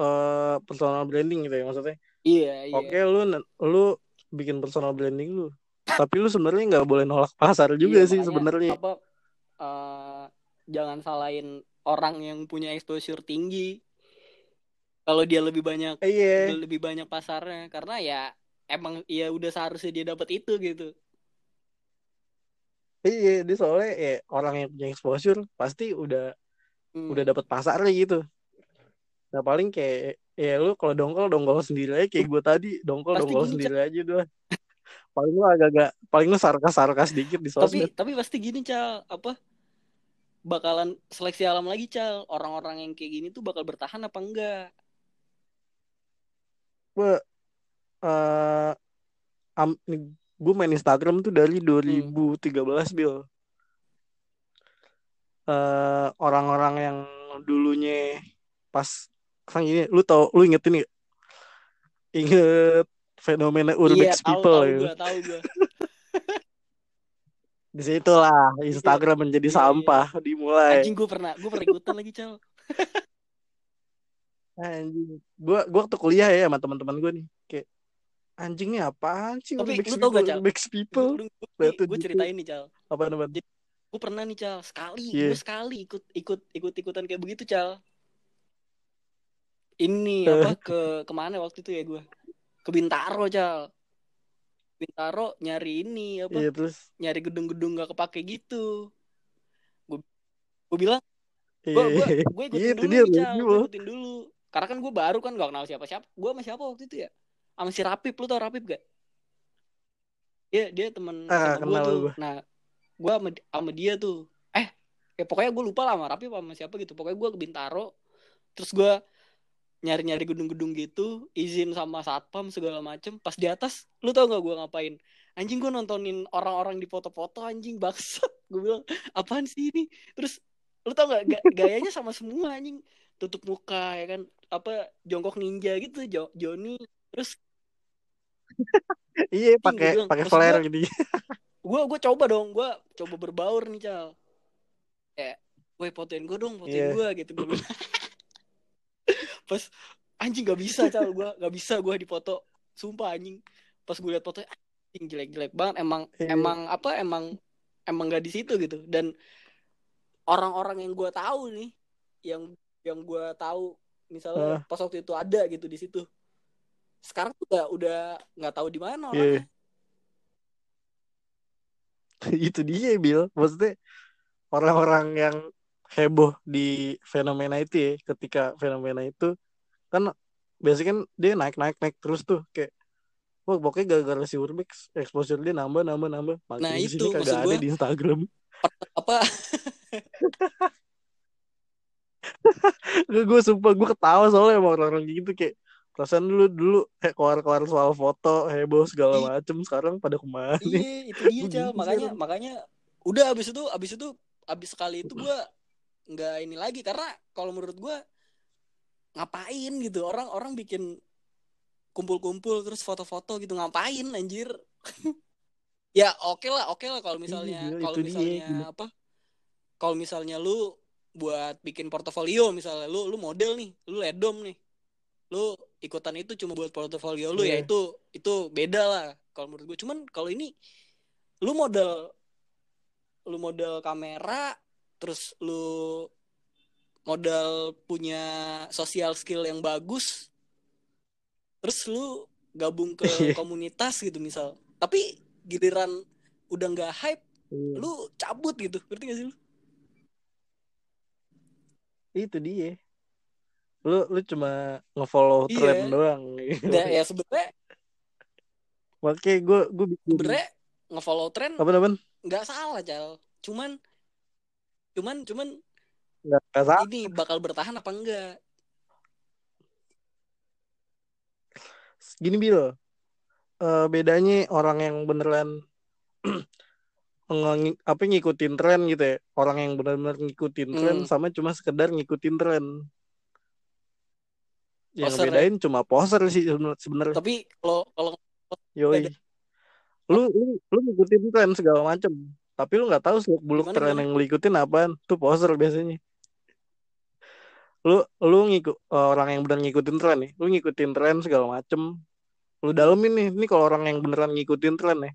eh personal branding gitu ya maksudnya Iya iya. oke lu lu bikin personal branding lu tapi lu sebenarnya nggak boleh nolak pasar juga Iya, sih sebenarnya Apa eh, jangan salahin orang yang punya exposure tinggi kalau dia lebih banyak iya lebih banyak pasarnya karena ya emang ya udah seharusnya dia dapat itu gitu. iya dia soalnya ya orang yang punya exposure pasti udah Hmm. udah dapat pasarnya gitu. Nah paling kayak ya lu kalau dongkol dongkol sendiri aja kayak gue tadi. Dongkol Pasti dongkol gini, sendiri aja udah <laughs> paling lu agak-agak paling lu sarkas sarkas dikit di tapi sosmed. tapi pasti gini cal. Apa? Bakalan seleksi alam lagi cal. Orang-orang yang kayak gini tuh bakal bertahan apa enggak? Gue eh am, gue main Instagram tuh dari 2013 bil Eh, orang-orang yang dulunya pas kan gini lu tau lu inget ini gak? inget fenomena iya urbex tahu people tahu gue tahu gue <laughs> di situ lah Instagram menjadi Iya, iya. sampah dimulai. Anjing gue pernah gue pernah ikutan lagi cal <laughs> anjing. Gua gua waktu kuliah ya sama teman-teman gue nih kayak anjing nih apaan sih Tapi urbex lu tau people gak, Cal? people? Gue ceritain nih cal apa namanya gue pernah nih cal. Sekali Iya. gue sekali ikut ikut ikut ikutan kayak begitu cal. Ini Eh. apa ke ke mana waktu itu ya gue ke Bintaro cal. Bintaro nyari ini apa iya terus? nyari gedung-gedung gak kepake gitu. Gue gue bilang iya gue gue gue ikutin Iya, itu dulu dia, nih cal gue ikutin dulu. Karena kan gue baru kan gak kenal siapa siapa gue sama siapa waktu itu ya? Sama si Rapip lu tau Rapip gak dia dia teman Ah, gue tuh. gua. nah gue sama, sama dia tuh. Eh. Ya pokoknya gue lupa lah sama Rapip sama siapa gitu. Pokoknya gue ke Bintaro terus gue nyari-nyari gedung-gedung gitu izin sama satpam segala macem. Pas di atas lu tau gak gue ngapain? Anjing gue nontonin orang-orang di foto-foto anjing baksat <laughs> gue bilang apaan sih ini? Terus lu tau gak ga- gayanya sama semua anjing. Tutup muka ya kan? Apa jongkok ninja gitu jo Joni terus <laughs> iya pakai pakai flare gitu <laughs> gue gue coba dong gue coba berbaur nih cal kayak gue fotoin gue dong fotoin Iya. gue gitu gue bilang. <laughs> pas anjing gak bisa cal gue gak bisa gue dipoto sumpah anjing pas gue liat fotonya anjing jelek-jelek banget emang Iya. emang apa emang emang gak di situ gitu dan orang-orang yang gue tahu nih yang yang gue tahu misalnya pas waktu itu ada gitu di situ sekarang tuh udah udah nggak tahu di mana Iya. orangnya <laughs> itu dia Bill maksudnya orang-orang yang heboh di fenomena itu ya ketika fenomena itu kan biasanya kan dia naik naik naik terus tuh kayak Wah, pokoknya gara-gara si Urbex exposure dia nambah nambah nambah. Makin Nah, di itu, sini kagak ada di Instagram. apa <laughs> gue sumpah gue ketawa soalnya orang-orang gitu kayak perasaan dulu dulu kayak keluar-keluar soal foto heboh segala Ih. macem sekarang pada ke mana iya itu dia cal makanya makanya udah abis itu abis itu abis sekali itu gue nggak ini lagi. Karena kalau menurut gue ngapain gitu? Orang orang bikin kumpul-kumpul terus foto-foto gitu. Ngapain anjir? <laughs> Ya oke lah oke lah kalau misalnya Iya, kalau itu dia, misalnya gila. apa? Kalau misalnya lu buat bikin portofolio misalnya lu lu model nih lu ledom nih lu ikutan itu cuma buat portofolio lu ya Iya. itu itu beda lah kalau menurut gue cuman kalau ini lu model lu model kamera terus lu modal punya social skill yang bagus terus lu gabung ke <laughs> komunitas gitu misal. Tapi giliran udah nggak hype Iya. lu cabut gitu. Ngerti gak sih lu? Itu dia lu lu cuma ngefollow Iya. tren doang. Nah, ya sebenarnya makanya gue gue bikin sebenarnya ngefollow tren apa apa? nggak salah cal cuman cuman cuman nggak salah. ini bakal bertahan apa enggak? Gini bil. Eh, bedanya orang yang beneran <clears throat> nge- apa ngikutin tren gitu ya. Orang yang benar-benar ngikutin tren Hmm. sama cuma sekedar ngikutin tren yang Poser ya? bedain cuma poser sih sebenarnya. Tapi kalau kalau yoi. Lu lu lu ngikutin tren segala macem. Tapi lu nggak tahu seluk beluk Gimana, tren yang lu ikutin apaan. Tuh poser biasanya. Lu lu ngikut orang yang benar ngikutin tren nih. Lu ngikutin tren segala macem. Lu dalemin nih. Ini kalau orang yang beneran ngikutin tren nih.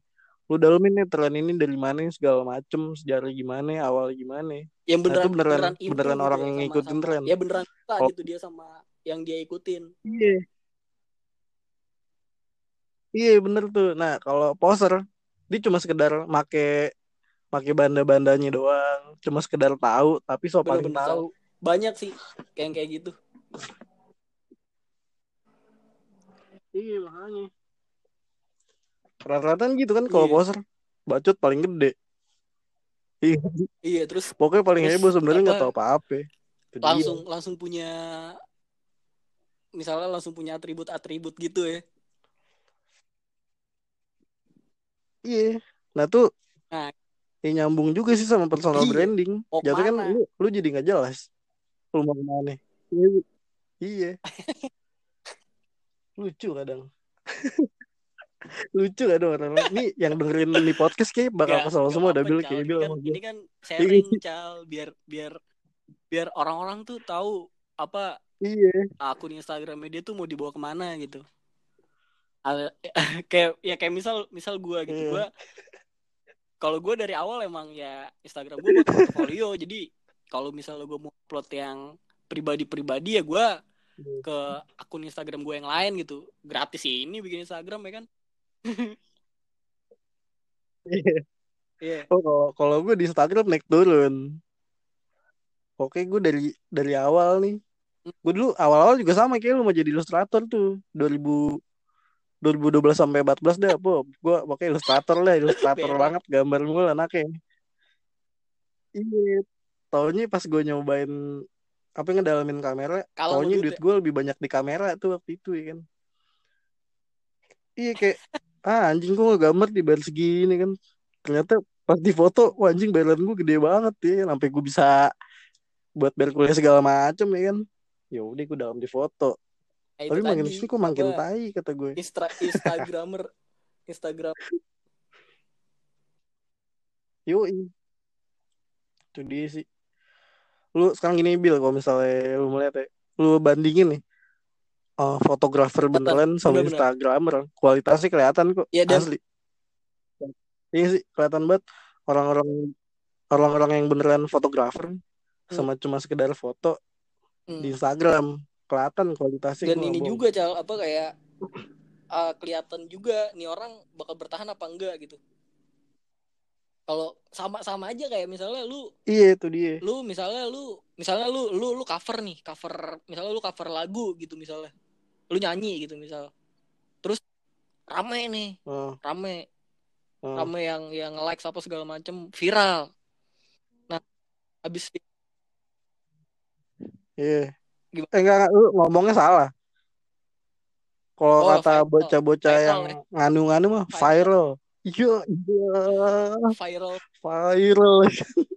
Lu dalemin nih tren ini dari mana segala macem. Sejarah gimana awal gimana. Yang Nah, itu beneran beneran- beneran orang ya yang ngikutin sama- tren. ya beneran suka Oh. gitu dia sama yang dia ikutin. Iya. Iya bener tuh. Nah kalau poser dia cuma sekedar make make banda-bandanya doang. Cuma sekedar tahu tapi so paling Bener-bener tahu. banyak sih kayak kayak gitu. Iya makanya. Rata-rata gitu kan kalau Iya. poser bacot paling gede. Iya. Iya terus pokoknya paling Terus heboh sebenarnya nggak tahu apa-apa. Dia. langsung langsung punya misalnya langsung punya atribut-atribut gitu ya. Iya. Nah tuh Nah. ya nyambung juga sih sama personal Iya. branding. Mau jadi kan lu lu jadi nggak jelas lu mau ke mana iya. Iya <laughs> lucu kadang. <laughs> Lucu kadang orang ini yang dengerin di podcast kayak bakal Nggak- kesel semua udah apa-apa, bil Cal. kayak bil kan, sama gue ini kan sharing <laughs> cal biar biar biar orang-orang tuh tahu apa iya. Akun Instagramnya dia tuh mau dibawa ke mana gitu. <laughs> Kayak ya kayak misal misal gue gitu. Iya. gue kalau gue dari awal emang ya Instagram gue buat portfolio <laughs> jadi kalau misalnya gue mau upload yang pribadi-pribadi ya gue Iya. ke akun Instagram gue yang lain gitu. Gratis sih ini bikin Instagram ya kan? Iya. iya. Oh kalau kalau gue di Instagram naik turun. Oke gue dari dari awal nih gue dulu awal-awal juga sama kayak lu mau jadi ilustrator tuh 2000 2012 sampai 14 deh, po. Gue pakai ilustrator lah, ilustrator banget gambar mulu anaknya. Iya, taunya pas gue nyobain apa ngedalamin kamera, taunya sama duit gue lebih banyak di kamera tuh waktu itu ya kan. Iya kayak ah anjing gue gambar dibayar segini kan. Ternyata pas di foto, wah anjing bayaran gue gede banget ya, sampai gue bisa buat bayar kuliah segala macem ya kan. Ya udah gue dalam di foto. Itu Tapi makin sini kok makin apa, tai kata gue. Instra Instagramer <laughs> Instagram Yoi. Itu dia sih. Lu sekarang gini Bil, kalau misalnya lu melihat ya, lu bandingin nih. eh, fotografer beneran sama bener-bener. Instagramer, kualitasnya kelihatan kok Iya, dan- asli. Iya sih, kelihatan banget orang-orang orang-orang yang beneran fotografer sama cuma sekedar foto Hmm. di Instagram kelihatan kualitasnya dan ini juga cal apa kayak uh, kelihatan juga nih orang bakal bertahan apa enggak gitu kalau sama-sama aja kayak misalnya lu. Iya itu dia. lu misalnya lu misalnya lu lu lu cover nih cover misalnya lu cover lagu gitu misalnya lu nyanyi gitu misal terus rame nih Oh, rame oh. rame yang yang like apa segala macem viral nah habis Iya. Gimana? Eh enggak, enggak, lu ngomongnya salah. Kalau Oh, kata bocah-bocah yang ya. nganu-nganu mah Viral. Iya, iya, viral viral. <laughs>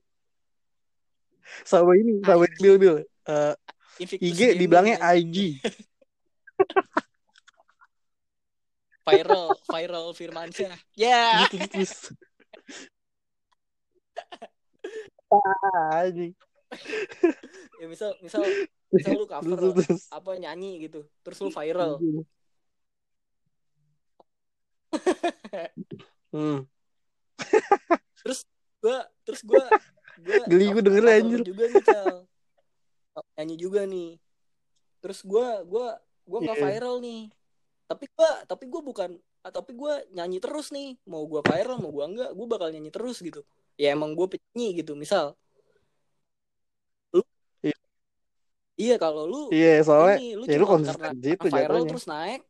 sama ini, sama ini IG. Bil Bil. Invictus IG dibilangnya. IG. viral viral Firmansyah ya Gitu terus. <laughs> Ah, anjing. <laughs> ya misal misal misal lu cover Terus, terus, terus. apa nyanyi gitu terus lu viral Hmm. <laughs> gua terus gua gua Geli gua denger, anjir. juga nih cal nyanyi juga nih terus gua gua gua nggak Iya. viral nih tapi gua tapi gua bukan ah, tapi gua nyanyi terus nih mau gua viral mau gua enggak gua bakal nyanyi terus gitu ya emang gua penyanyi gitu misal lu Iya. Iya kalau lu Iya, soalnya ini lu ya lu konsisten gitu viral jatuhnya. terus naik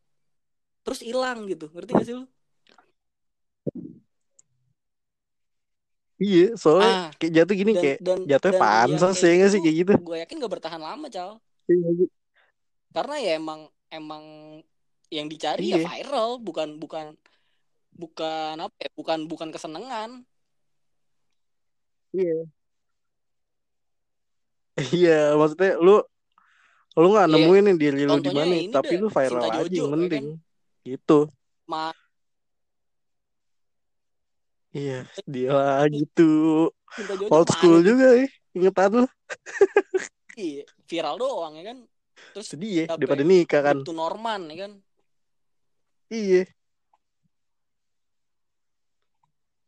terus hilang gitu ngerti gak sih lu Iya, soalnya ah kayak jatuh gini dan kayak dan jatuhnya dan yang pansos ya sih gitu kayak gitu. gue yakin gak bertahan lama cal Iya, karena ya emang emang yang dicari ya Iya. viral bukan bukan bukan apa ya bukan bukan kesenangan Iya. <laughs> Iya, maksudnya lu lu nggak Iya. nemuin nih diri lu di mana, tapi lu viral Sinta aja Jojo, yang ya penting. Gitu. Ma Iya, dia gitu. Sinta Jojo Old school tuh? juga ya. Ingetan lu. Iya, viral doang ya kan terus Sedih ya, daripada ya? nikah kan. Bribtu Norman ya kan Iya.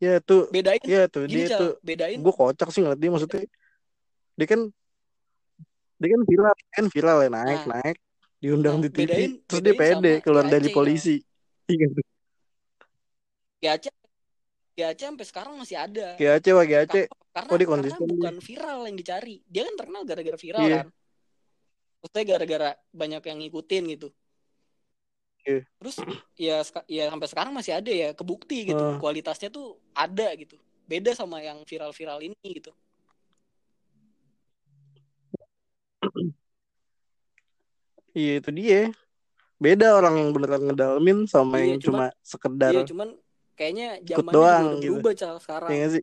Ya tuh, bedain ya tuh dia cal tuh bedain gue kocak sih ngeliat dia maksudnya. Dia kan dia kan viral, dia kan viral ya naik Nah. naik diundang Nah, di TV bedain- terus dia bedain pede sama keluar dari Cal. polisi. Iya. GAC GAC sampai sekarang masih ada GAC wah GAC. karena Oh, dia karena dia. bukan viral yang dicari dia kan terkenal gara-gara viral Iya. kan maksudnya gara-gara banyak yang ngikutin gitu Iya. terus ya ya sampai sekarang masih ada ya kebukti gitu Ah. kualitasnya tuh ada gitu beda sama yang viral-viral ini gitu <clears throat> Iya itu dia. Beda orang yang beneran ngedalamin sama Iya, yang cuma sekedar iya cuman kayaknya zamannya doang udah gitu. berubah cal sekarang ya nggak sih?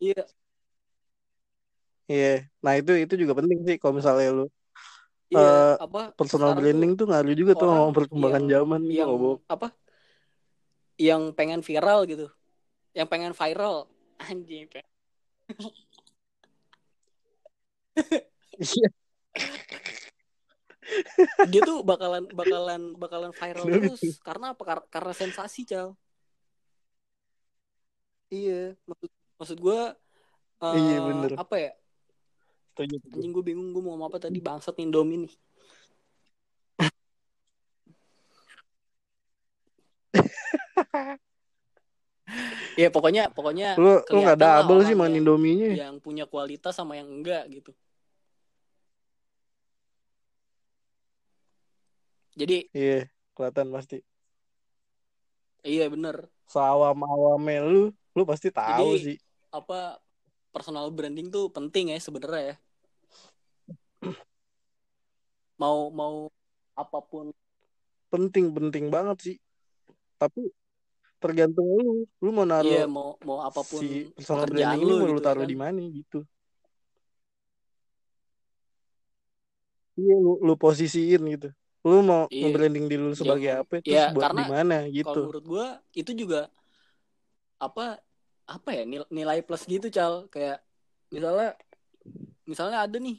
iya Iya. Nah itu itu juga penting sih kalau misalnya lu iya Eh, apa personal tuh branding tuh ngaruh juga tuh orang sama perkembangan yang- zaman gitu yang ngomong. apa yang pengen viral gitu yang pengen viral anjing Iya. <laughs> dia tuh bakalan bakalan bakalan viral terus. karena apa? Kar- karena sensasi cal. Iya. Maksud maksud gue Iya, bener. apa ya? Setuju, anjing gue bingung gue mau ngomong apa tadi. Bangsat Indomie nih. <laughs> Ya pokoknya pokoknya Lu lu nggak lah double sih yang- Indominya. yang punya kualitas sama yang enggak gitu jadi Iya, kelihatan pasti. iya bener Sawam-awame lu, lu pasti tahu Jadi- sih. apa personal branding tuh penting ya sebenarnya ya mau mau apa pun Penting penting banget sih. Tapi tergantung lu, lu mau naruh iya mau mau apa pun si personal branding lu mau lu gitu taruh kan. di mana gitu. Iya, lu, lu posisiin gitu. Lu mau Iya. nge-branding diri lu sebagai Jangan- apa terus ya, buat karena di mana kalau gitu. menurut gua itu juga apa apa ya nil- nilai plus gitu cal kayak misalnya misalnya ada nih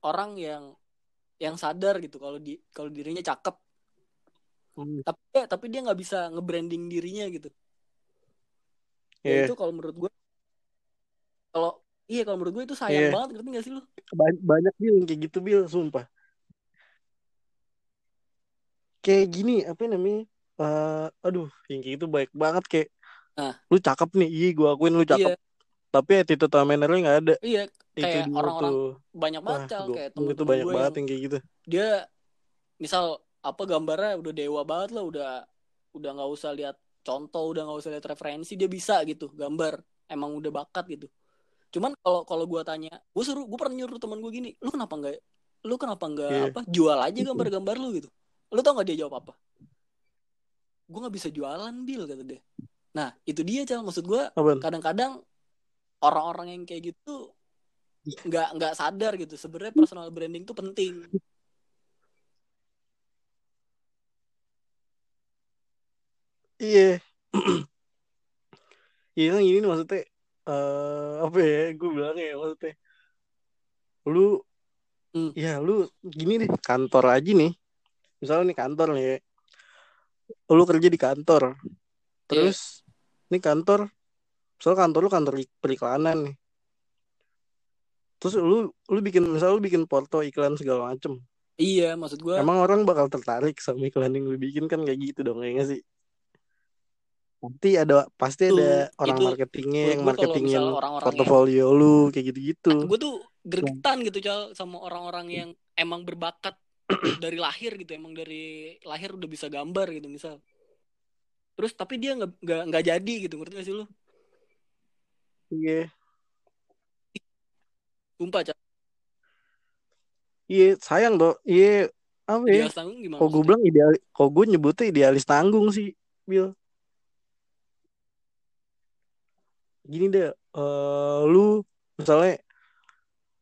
orang yang yang sadar gitu kalau di kalau dirinya cakep Hmm. tapi dia tapi dia nggak bisa nge-branding dirinya gitu ya Iya. itu kalau menurut gue kalau iya kalau menurut gue itu sayang Iya. banget ngerti gak sih lu Ba- banyak bil yang kayak gitu bil sumpah kayak gini apa namanya Eh, aduh yang kayak gitu baik banget kayak Ah. lu cakep nih iya gue akuin lu cakep. Iya. Tapi attitude sama mannernya nggak ada. Iya itu kayak orang-orang tuh. banyak banget gua- kayak gua itu banyak gue banget yang yang kayak gitu. dia misal apa gambarnya udah dewa banget lah udah udah nggak usah lihat contoh udah nggak usah lihat referensi dia bisa gitu gambar. Emang udah bakat gitu. Cuman kalau kalau gue tanya gue suruh gue pernah nyuruh teman gue gini lu kenapa nggak lu kenapa nggak Iya. apa jual aja gambar-gambar lu gitu lu tau nggak dia jawab apa? Gue nggak bisa jualan bil kata dia. Nah itu dia cal maksud gue kadang-kadang orang-orang yang kayak gitu nggak nggak sadar gitu. Sebenarnya personal branding tuh penting. Iya. <clears throat> Iya kan nih maksudnya eh apa ya? Gue bilang ya maksudnya lu Hmm. ya lu gini deh kantor aja nih misalnya nih kantor nih. Ya. lu kerja di kantor. Terus nih kantor misalnya kantor lu kantor ik- periklanan nih. Terus lu lu bikin misalnya lu bikin foto iklan segala macem. Iya maksud gue emang orang bakal tertarik sama iklan yang lu bikin kan kayak gitu dong ya nggak sih? Pasti ada pasti Itu- ada orang itu marketingnya yang gua marketingin yang- portofolio lu kayak gitu-gitu. Gue tuh gregetan gitu cal sama orang-orang yang emang berbakat dari lahir gitu emang dari lahir udah bisa gambar gitu misal. Terus tapi dia nggak nggak nggak jadi gitu ngerti gak sih lu? Iya. Sumpah cal iya sayang dong iya apa ya? Dia tanggung gimana kok gue bilang ideal kok gue nyebutnya idealis tanggung sih Bill gini deh eh lu misalnya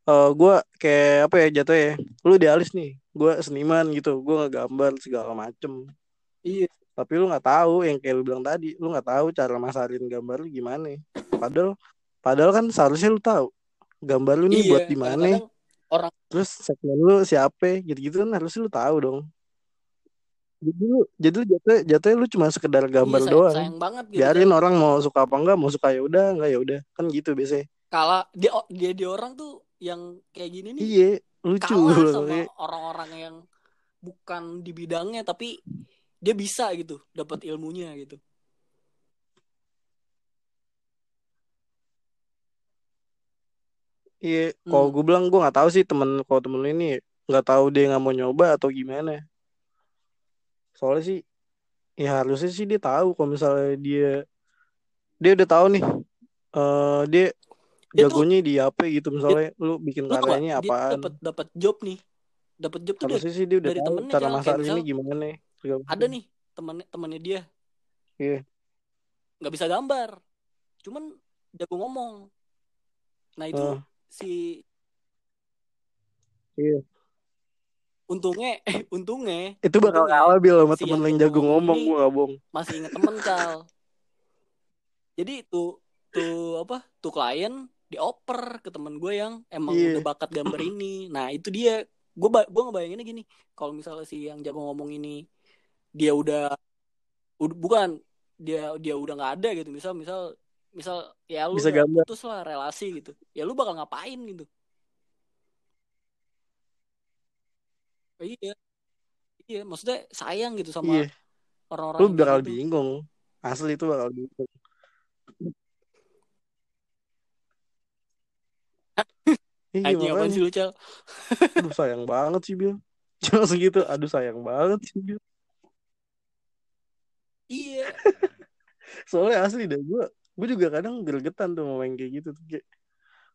eh gue kayak apa ya jatuh ya. Lu idealis nih gue seniman gitu gue nggak gambar segala macem. Iya. Tapi lu nggak tahu yang kayak lu bilang tadi lu nggak tahu cara masarin gambar lu gimana. Padahal padahal kan seharusnya lu tahu gambar lu nih iya buat di mana. orang terus segmen lu siapa gitu-gitu kan harusnya lu tahu dong. Jadi lu jadi lu jatuh jatuhnya lu cuma sekedar gambar iya, sayang, doang. sayang banget gitu biarin Cal. orang mau suka apa enggak mau suka ya udah enggak ya udah. Kan gitu biasanya. Kalah dia dia dia orang tuh yang kayak gini nih. Iya lucu kalah sama orang-orang yang bukan di bidangnya tapi dia bisa gitu dapat ilmunya gitu iya kalau Hmm. gue bilang gue nggak tahu sih temen kalau temen lu ini nggak tahu dia nggak mau nyoba atau gimana soalnya sih ya harusnya sih dia tahu kalau misalnya dia dia udah tahu nih eh dia jagonya di apa gitu misalnya lu bikin lu gak karyanya apaan dapat dapat job nih dapat job tuh dari sih dia udah dari tahu temennya, cara. Kayak masarin ini gimana segala ada nih temannya temannya dia Iya. nggak bisa gambar cuman jago ngomong nah itu Ah. si Iya. untungnya eh untungnya itu bakal kalah bil sama si temen yang jago ngomong gak bohong masih inget temen cal jadi tuh tuh apa tuh klien dioper ke temen gue yang emang Iya. udah bakat gambar ini. Nah itu dia. Gue gue ngebayanginnya gini kalau misalnya si yang jago ngomong ini dia udah ud- bukan dia dia udah nggak ada gitu. Misal misal misal ya lu Bisa udah gambar. putus lah relasi gitu. Ya lu bakal ngapain gitu? Iya. Iya maksudnya sayang gitu sama iya. orang-orang lu bakal gitu. bingung. Asli itu bakal bingung <laughs> iya Anjing apaan sih lu Cal? <laughs> aduh sayang banget sih bil cuma segitu aduh sayang banget sih bil Iya. <laughs> soalnya asli deh gue gue juga kadang gregetan tuh mau main kayak gitu tuh kayak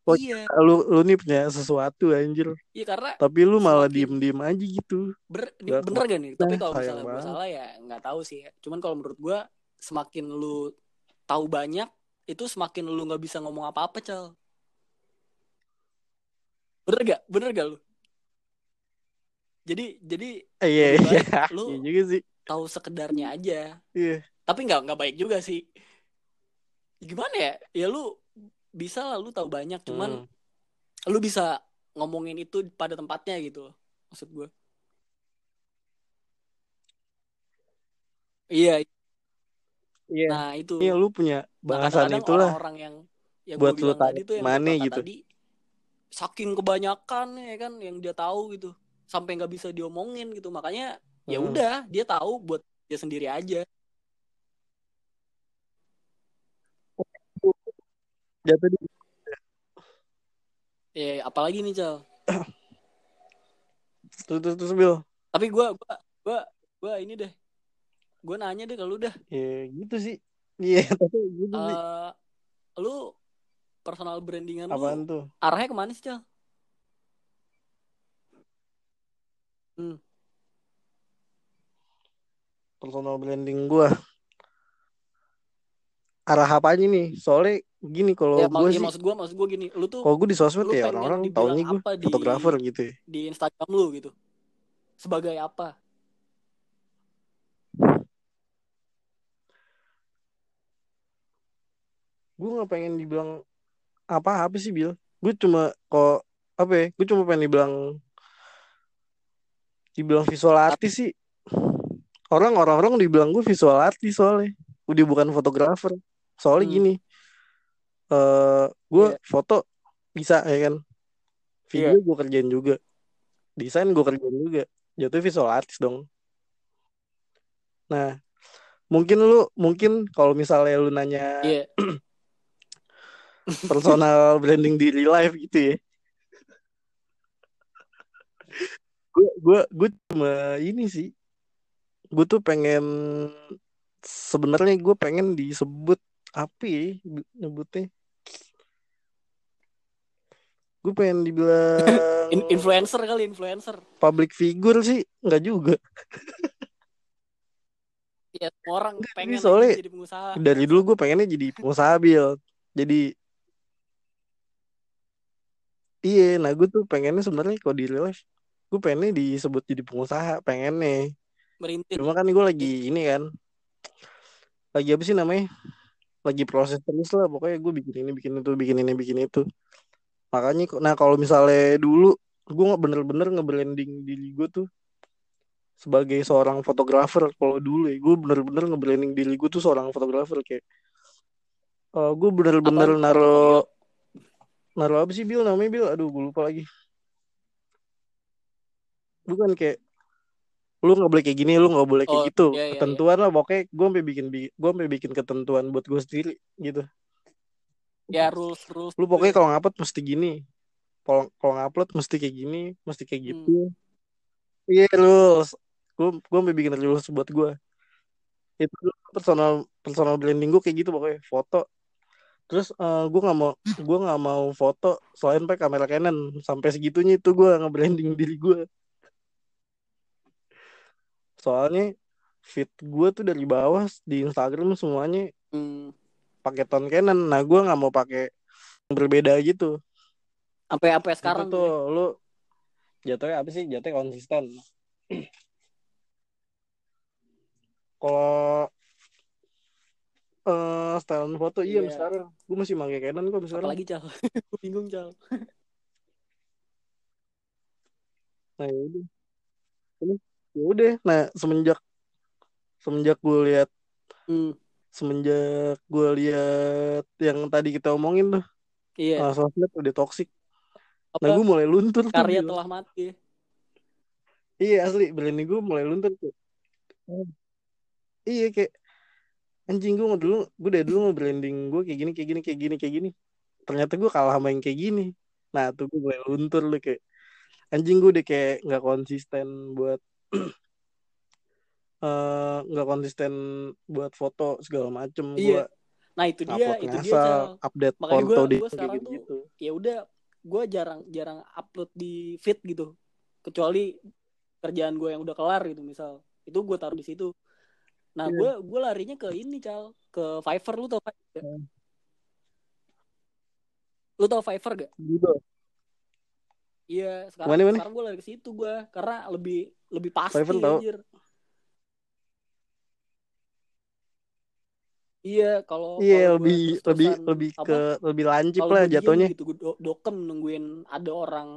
Oh, iya. lu lu nih punya sesuatu anjir Iya karena tapi lu malah Semakin- diem diem aja gitu ber, Gak bener gak nih? Tapi kalau sayang misalnya gue salah ya nggak tahu sih. Ya. Cuman kalau menurut gue semakin lu tahu banyak itu semakin lu nggak bisa ngomong apa-apa Cal. Bener gak? Bener gak lu? Jadi jadi eh, iya Lebih iya baik lu- iya juga sih tahu sekedarnya aja. iya Tapi nggak nggak baik juga sih. Gimana ya? Ya lu bisa lah lu tahu banyak cuman Hmm. lu bisa ngomongin itu pada tempatnya gitu maksud gue iya iya nah itu Iya lu punya bahasan itulah orang-orang yang yang buat gue lu tadi tuh yang berbakat gitu. tadi saking kebanyakan ya kan yang dia tahu gitu sampai nggak bisa diomongin gitu makanya ya Hmm. udah dia tahu buat dia sendiri aja jatuh di ya apalagi nih cal terus terus terus Bil tapi gue gua Gua gua ini deh. Gua nanya deh kalau udah. Ya gitu sih. Iya, <laughs> tapi gitu sih. Eh lu personal brandingan Apaan lu tuh? arahnya ke mana sih, Cal? Hmm. Personal branding gua. Arah apa aja nih? Soalnya gini kalau Ya, mak- ya, sih maksud gua maksud gua gini, lu tuh kalau gue di sosmed ya orang-orang taunya gue di- fotografer gitu ya. di Instagram lu gitu. Sebagai apa? Gue nggak pengen dibilang apa-apa sih Bil. Gue cuma kok apa ya? Gue cuma pengen dibilang dibilang visual artis sih. Orang orang-orang dibilang gue visual artis soalnya. Udah bukan fotografer. Soalnya Hmm. gini. eh gue Iya. foto bisa ya kan. Video gue kerjain juga. Desain gue kerjain juga. Jatuhnya visual artis dong. Nah, mungkin lu mungkin kalau misalnya lu nanya Iya. <clears throat> personal branding di real life gitu ya. Gue gue gue cuma ini sih. Gue tuh pengen sebenarnya gue pengen disebut apa ya nyebutnya? Gue pengen dibilang In- influencer kali influencer. public figure sih, nggak juga. Ya, orang pengen soalnya jadi pengusaha. Dari dulu gue pengennya jadi pengusaha bil. Jadi iya, nah gue tuh pengennya sebenarnya kalau di real life, gue pengennya disebut jadi pengusaha, pengennya. merintis. Cuma kan gue lagi ini kan, lagi apa sih namanya? Lagi proses terus lah, pokoknya gue bikin ini, bikin itu, bikin ini, bikin itu. Makanya, nah kalau misalnya dulu, gue nggak bener-bener nge-branding diri gue tuh sebagai seorang fotografer. Kalau dulu ya, gue bener-bener nge-branding diri gue tuh seorang fotografer kayak, eh gue bener-bener naro, naro apa sih Bil namanya Bil? Aduh, gue lupa lagi. Bukan kayak lu nggak boleh kayak gini, lu nggak boleh kayak Oh, gitu. iya, iya, ketentuan lah, pokoknya gue sampai bikin, gue sampai bikin ketentuan buat gue sendiri gitu. Ya rules rules. Lu pokoknya kalau ngupload mesti gini. Kalau kalau ngupload mesti kayak gini, mesti kayak Hmm. gitu. Iya rules. Gue gue sampai bikin rules buat gue. Itu personal personal branding gue kayak gitu pokoknya foto. Terus eh, gue nggak mau gue nggak mau foto selain pakai kamera Canon sampai segitunya itu gue nge-branding <laughs> diri gue. Soalnya feed gue tuh dari bawah di Instagram semuanya Hmm. pakai ton Canon. Nah gue nggak mau pakai yang berbeda gitu. Sampai sampai sekarang itu tuh lu jatuhnya apa sih jatuhnya konsisten <clears throat> kalau eh style foto iya Iya. sekarang gue masih pakai Canon kok sekarang Apalagi cal. <laughs> Gue bingung cal. nah ya udah Ini, ya udah nah semenjak semenjak gue lihat Hmm. semenjak gue lihat yang tadi kita omongin tuh Iya. ah, sosmed udah toxic nah gue mulai luntur tuh Karya Bil. telah mati. iya asli branding gue mulai luntur tuh iya kayak anjing gue dulu gue dari dulu nge-branding gue kayak gini kayak gini kayak gini kayak gini ternyata gue kalah yang kayak gini nah tuh gue mulai luntur lu kayak anjing gue udah kayak nggak konsisten buat <clears throat> eh, nggak konsisten buat foto segala macem gue Iya. Nah itu dia, itu dia cal. update Makanya foto gua- di sekarang gitu Ya udah, gue jarang jarang upload di feed gitu. Kecuali kerjaan gue yang udah kelar gitu misal. Itu gue taruh di situ. Nah gue gue larinya ke ini cal, ke Fiverr lu tau Fiverr gak? Hmm. Lu tau Fiverr gak? gitu Iya, sekarang Mana, mana? sekarang gue lari ke situ gue karena lebih lebih pasti Fiverr tahu. anjir. Iya, kalau iya kalau lebih lebih terus-terusan lebih apa, ke lebih lancip lah jatuhnya gitu gue do- dokem nungguin ada orang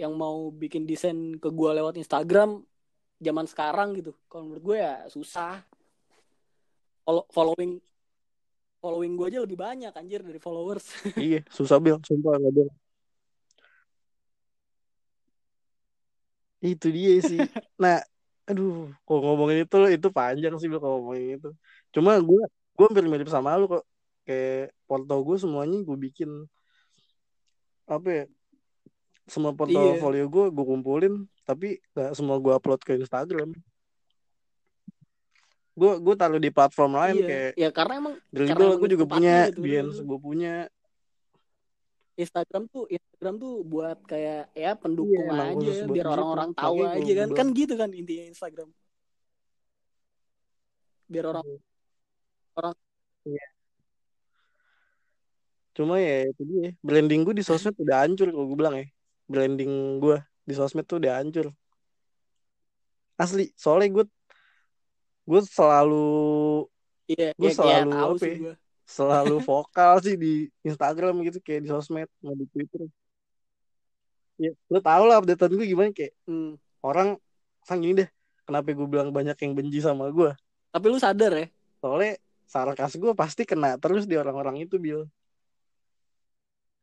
yang mau bikin desain ke gue lewat Instagram zaman sekarang gitu. Kalau menurut gue ya susah. Follow, following following gue aja lebih banyak anjir dari followers. <laughs> iya susah bil. Sumpah nggak bohong itu dia sih. <laughs> Nah aduh kalau ngomongin itu itu panjang sih Bil, kalau ngomongin itu. Cuma gue gue hampir mirip sama lu kok. Kayak foto gue semuanya gue bikin apa ya semua portofolio gue gue kumpulin tapi gak semua gue upload ke Instagram. Gue gue taruh di platform lain iya. kayak ya karena emang emang gue juga punya gitu, Behance gue punya. Instagram tuh Instagram tuh buat kayak ya pendukung Iya, aja biar di orang-orang tahu aja kan. kan gitu kan intinya Instagram. Biar orang cuma ya itu dia. Branding gue di sosmed udah hancur kalau gue bilang ya. Branding gue di sosmed tuh udah hancur. Asli soalnya gue gue selalu iya Gua ya, kayak selalu tahu apa ya, gue selalu <laughs> vokal sih di Instagram gitu kayak di sosmed sama di Twitter. Ya lo tau lah updatean gue gimana kayak hmm. orang sang gini deh kenapa gue bilang banyak yang benci sama gue tapi lu sadar ya? Soalnya sarkas gue pasti kena terus di orang-orang itu bil.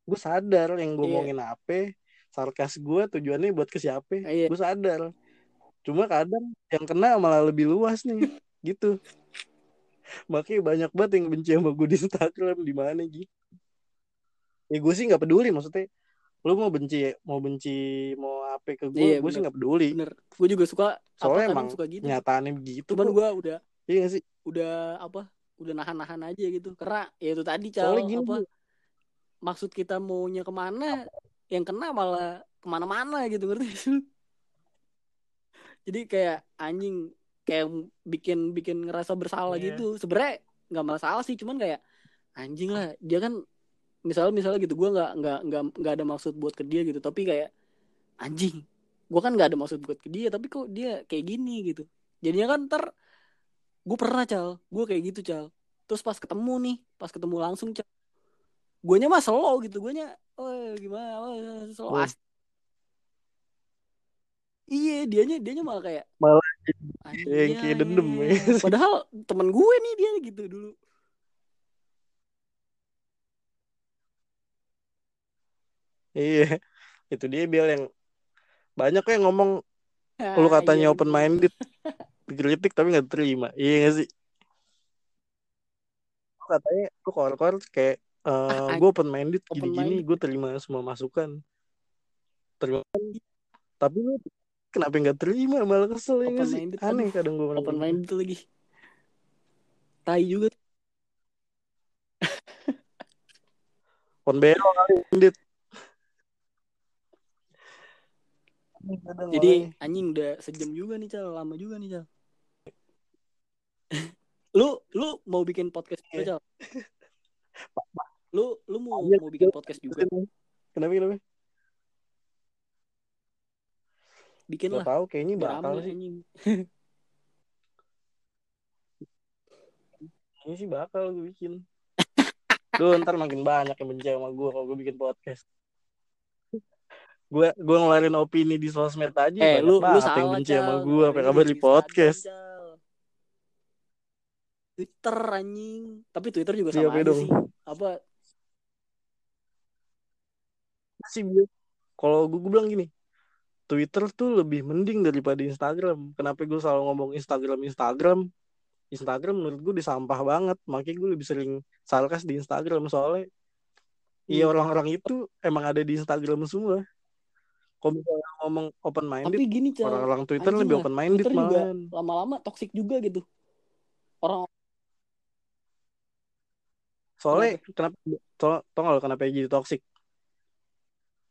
Gue sadar yang gue Iya. ngomongin apa sarkas gue tujuannya buat ke siapa? Iya. gue sadar. Cuma kadang yang kena malah lebih luas nih gitu. Makanya banyak banget yang benci sama gue di Instagram di mana gitu. Ya gue sih nggak peduli maksudnya. Lu mau benci mau benci mau apa ke gue Iya, gue sih nggak peduli. Bener. Gue juga suka Soalnya emang suka gitu. nyataannya begitu cuman gue udah iya gak sih? udah apa udah nahan-nahan aja gitu. Karena ya itu tadi cal apa maksud kita maunya ke mana yang kena malah ke mana-mana gitu ngerti jadi kayak anjing kayak bikin bikin ngerasa bersalah Iya. gitu. Sebenarnya nggak masalah sih cuman kayak anjing lah dia kan misalnya misalnya gitu gue nggak nggak nggak nggak ada maksud buat ke dia gitu. Tapi kayak anjing gue kan nggak ada maksud buat ke dia tapi kok dia kayak gini gitu. Jadinya kan ntar gue pernah cal. Gue kayak gitu cal. Terus pas ketemu nih pas ketemu langsung cal. Guanya mah slow gitu guanya oh gimana? Oh, slow Oh. iya dianya dianya malah kayak Malah "Anjing, yang iya, kayak iya, iya, ya. iya." <laughs> padahal temen gue nih dia gitu dulu. Iya itu dia bil yang banyak yang ngomong lu Ah, katanya iya, open minded dikritik <laughs> tapi nggak terima. Iya gak sih? Lu katanya lu kor-kor kayak Ah, gue open minded open gini-gini minded. gue terima semua masukan. Terima tapi lu kenapa nggak terima? Malah kesel ya Open sih? minded, aneh kadang gue open mind itu lagi. Tai juga. Open kali minded. Jadi anjing udah sejam juga nih cal. Lama juga nih cal. <laughs> Lu lu mau bikin podcast juga Iya. cal <laughs> lu lu mau Iya, mau bikin iya. podcast juga? Kenapa kenapa? Bikin Gak lah. tahu kayaknya bakal sih. Kayaknya sih bakal gue bikin. Duh ntar makin banyak yang benci sama gue kalau gue bikin podcast. Gue gue ngeluarin opini di sosmed aja eh lu lu salah yang benci sama gue apa kabar di podcast. Twitter anjing. Tapi Twitter juga Iya, sama apa aja dong? sih. Apa sih Bil. kalau gue, gue bilang gini Twitter tuh lebih mending daripada Instagram. Kenapa gue selalu ngomong Instagram Instagram? Instagram menurut gue disampah banget. Makanya gue lebih sering sarkas di Instagram. Soalnya iya Hmm. orang-orang itu emang ada di Instagram semua. Kalau misalnya ngomong open minded tapi gini cal orang-orang Twitter anjing lebih open minded malahan. lama-lama toxic juga gitu. Orang soalnya kenapa? soal tau gak kenapa jadi toxic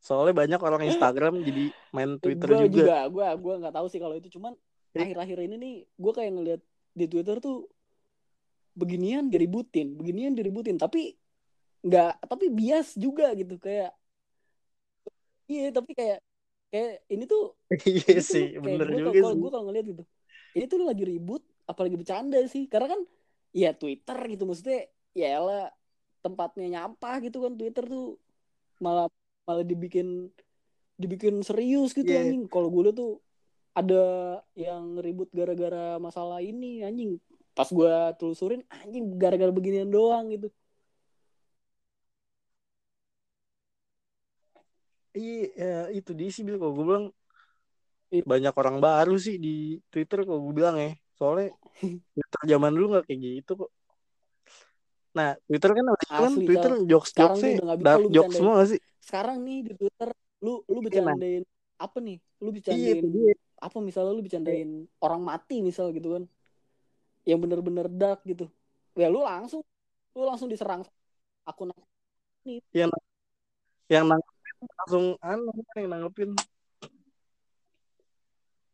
soalnya banyak orang Instagram jadi main Twitter gue juga, juga gue gue nggak tahu sih kalau itu. Cuman akhir-akhir ini nih gue kayak ngeliat di Twitter tuh beginian diributin beginian diributin. Tapi nggak tapi bias juga gitu kayak iya tapi kayak kayak ini tuh <laughs> iya tuh sih kayak bener gue juga kalau gue kalau ngeliat gitu ini tuh lagi ribut apalagi bercanda sih. Karena kan ya Twitter gitu maksudnya ya lah tempatnya nyampah gitu kan Twitter tuh malah malah dibikin dibikin serius gitu Iya. anjing. Kalau gue tuh ada yang ribut gara-gara masalah ini anjing. Pas gue telusurin anjing gara-gara beginian doang gitu. Iya ya, itu dia sih kalau gue bilang Iya. banyak orang baru sih di Twitter kalau gue bilang ya. Soalnya <laughs> Twitter zaman dulu nggak kayak gitu kok. Nah Twitter kan udah kan Asli, Twitter jokes dark lu jokes semua gak sih sekarang nih di Twitter lu lu Iya, bercandain apa nih? Lu iya bercandain apa? Misalnya lu bercandain orang mati misal gitu kan. Yang bener-bener dark gitu. Ya lu langsung lu langsung diserang akun yang yang nanggepin langsung anu yang nanggepin.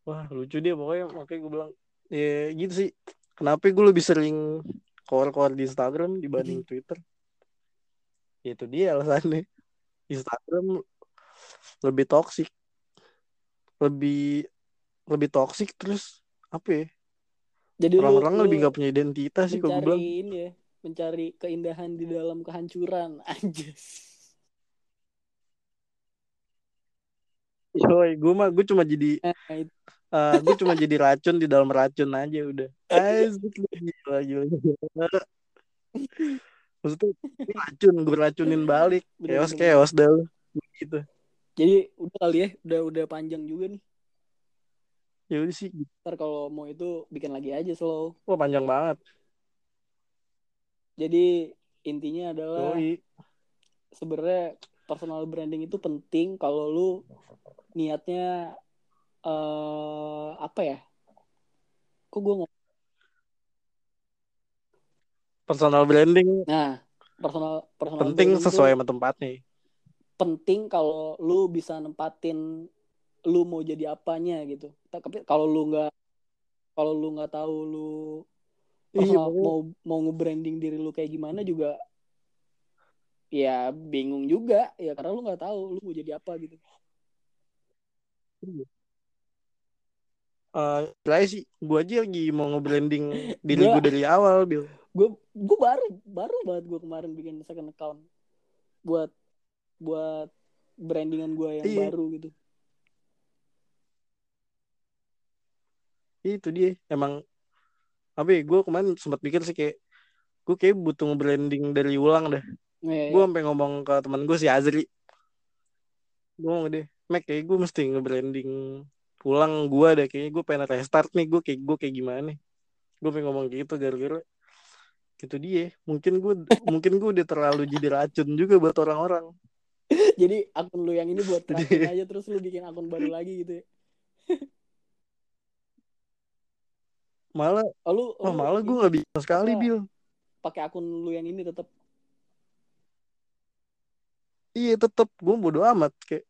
Wah lucu dia pokoknya. Makanya gue bilang ya gitu sih. Kenapa gue lebih sering keluar-keluar di Instagram dibanding Twitter? Ya, itu dia alasannya Instagram lebih toksik lebih lebih toksik terus apa ya jadi orang-orang lu lebih nggak punya identitas sih kalau gue bilang ini ya mencari keindahan di dalam kehancuran <laughs> anjir Yoi, gue mah gue cuma jadi Nah, itu. eh gue cuma jadi racun di dalam racun aja udah. <laughs> Asik gila gila. Maksudnya racun, gue racunin balik. <laughs> Chaos bener, chaos dah. Gitu. jadi udah kali ya udah udah panjang juga nih Ya udah sih. ntar kalau mau itu bikin lagi aja slow Wah panjang banget. jadi intinya adalah sebenarnya personal branding itu penting kalau lu niatnya eh apa ya kok gue ngomong Personal branding. Nah personal personal penting sesuai sama tempatnya. penting kalau lu bisa nempatin lu mau jadi apanya gitu. Tapi kalau lu nggak kalau lu nggak tahu lu Iya, mau mau nge-branding diri lu kayak gimana juga ya bingung juga. Ya karena lu nggak tahu lu mau jadi apa gitu. Eh, lah sih, gue aja lagi mau nge-branding diri Gua- gue dari awal, Bil. Gue gue baru baru banget gue kemarin bikin second account buat buat brandingan gue yang Iya. baru gitu Itu dia. Emang apa ya, gue kemarin sempat pikir sih kayak gue kayak butuh nge-branding dari ulang dah. Iya, gue sampai ngomong ke teman gue si Azri gue ngomong deh Mac kayak gue mesti nge-branding ulang gue deh kayaknya gue pengen restart nih gue kayak gue kayak gimana nih gue pengen ngomong gitu gara-gara gitu dia. Mungkin gue mungkin gue udah terlalu jadi racun juga buat orang-orang. <laughs> Jadi akun lu yang ini buat terakhir aja terus lu bikin akun baru lagi gitu ya? <laughs> Malah oh, lu, oh, malah gue nggak bisa sekali apa? bil. Pakai akun lu yang ini tetap iya tetep. Gue bodo amat. Kayak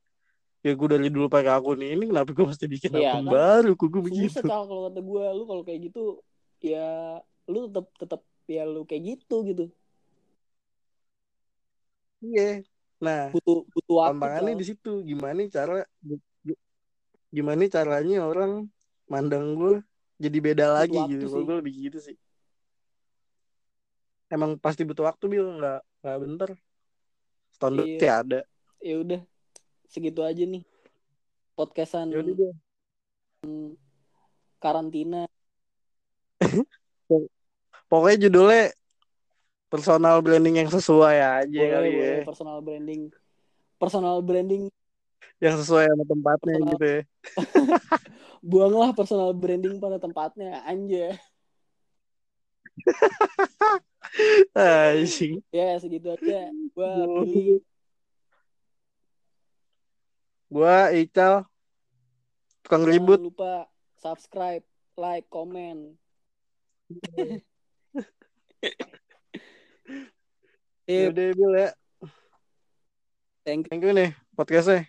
ya gue dari dulu pakai akun ini kenapa gue mesti bikin Iya, akun kan? baru? Gue susah begitu? kalau kata gue lu kalau kayak gitu ya lu tetap tetap ya lu kayak gitu gitu. Iya. Nah butuh butuh waktu tantangannya di situ. Gimana cara gimana caranya orang mandang gue jadi beda lagi waktu gitu. sih. gue lebih gitu sih. Emang pasti butuh waktu bil. Nggak nggak bentar. Setahun Iya. depan ya ada. Ya udah segitu aja nih podcastan Yaudah karantina <laughs> pokoknya judulnya personal branding yang sesuai aja boleh kali boleh. ya. Personal branding. Personal branding. Yang sesuai sama tempatnya Personal- gitu ya. <laughs> Buanglah personal branding pada tempatnya anjay <laughs> Anjing. ya segitu aja. Gua Gua- Ical. Tukang jangan ribut. lupa subscribe like comment <laughs> Eh, Yaudah Bil ya. Thank thank you nih podcastnya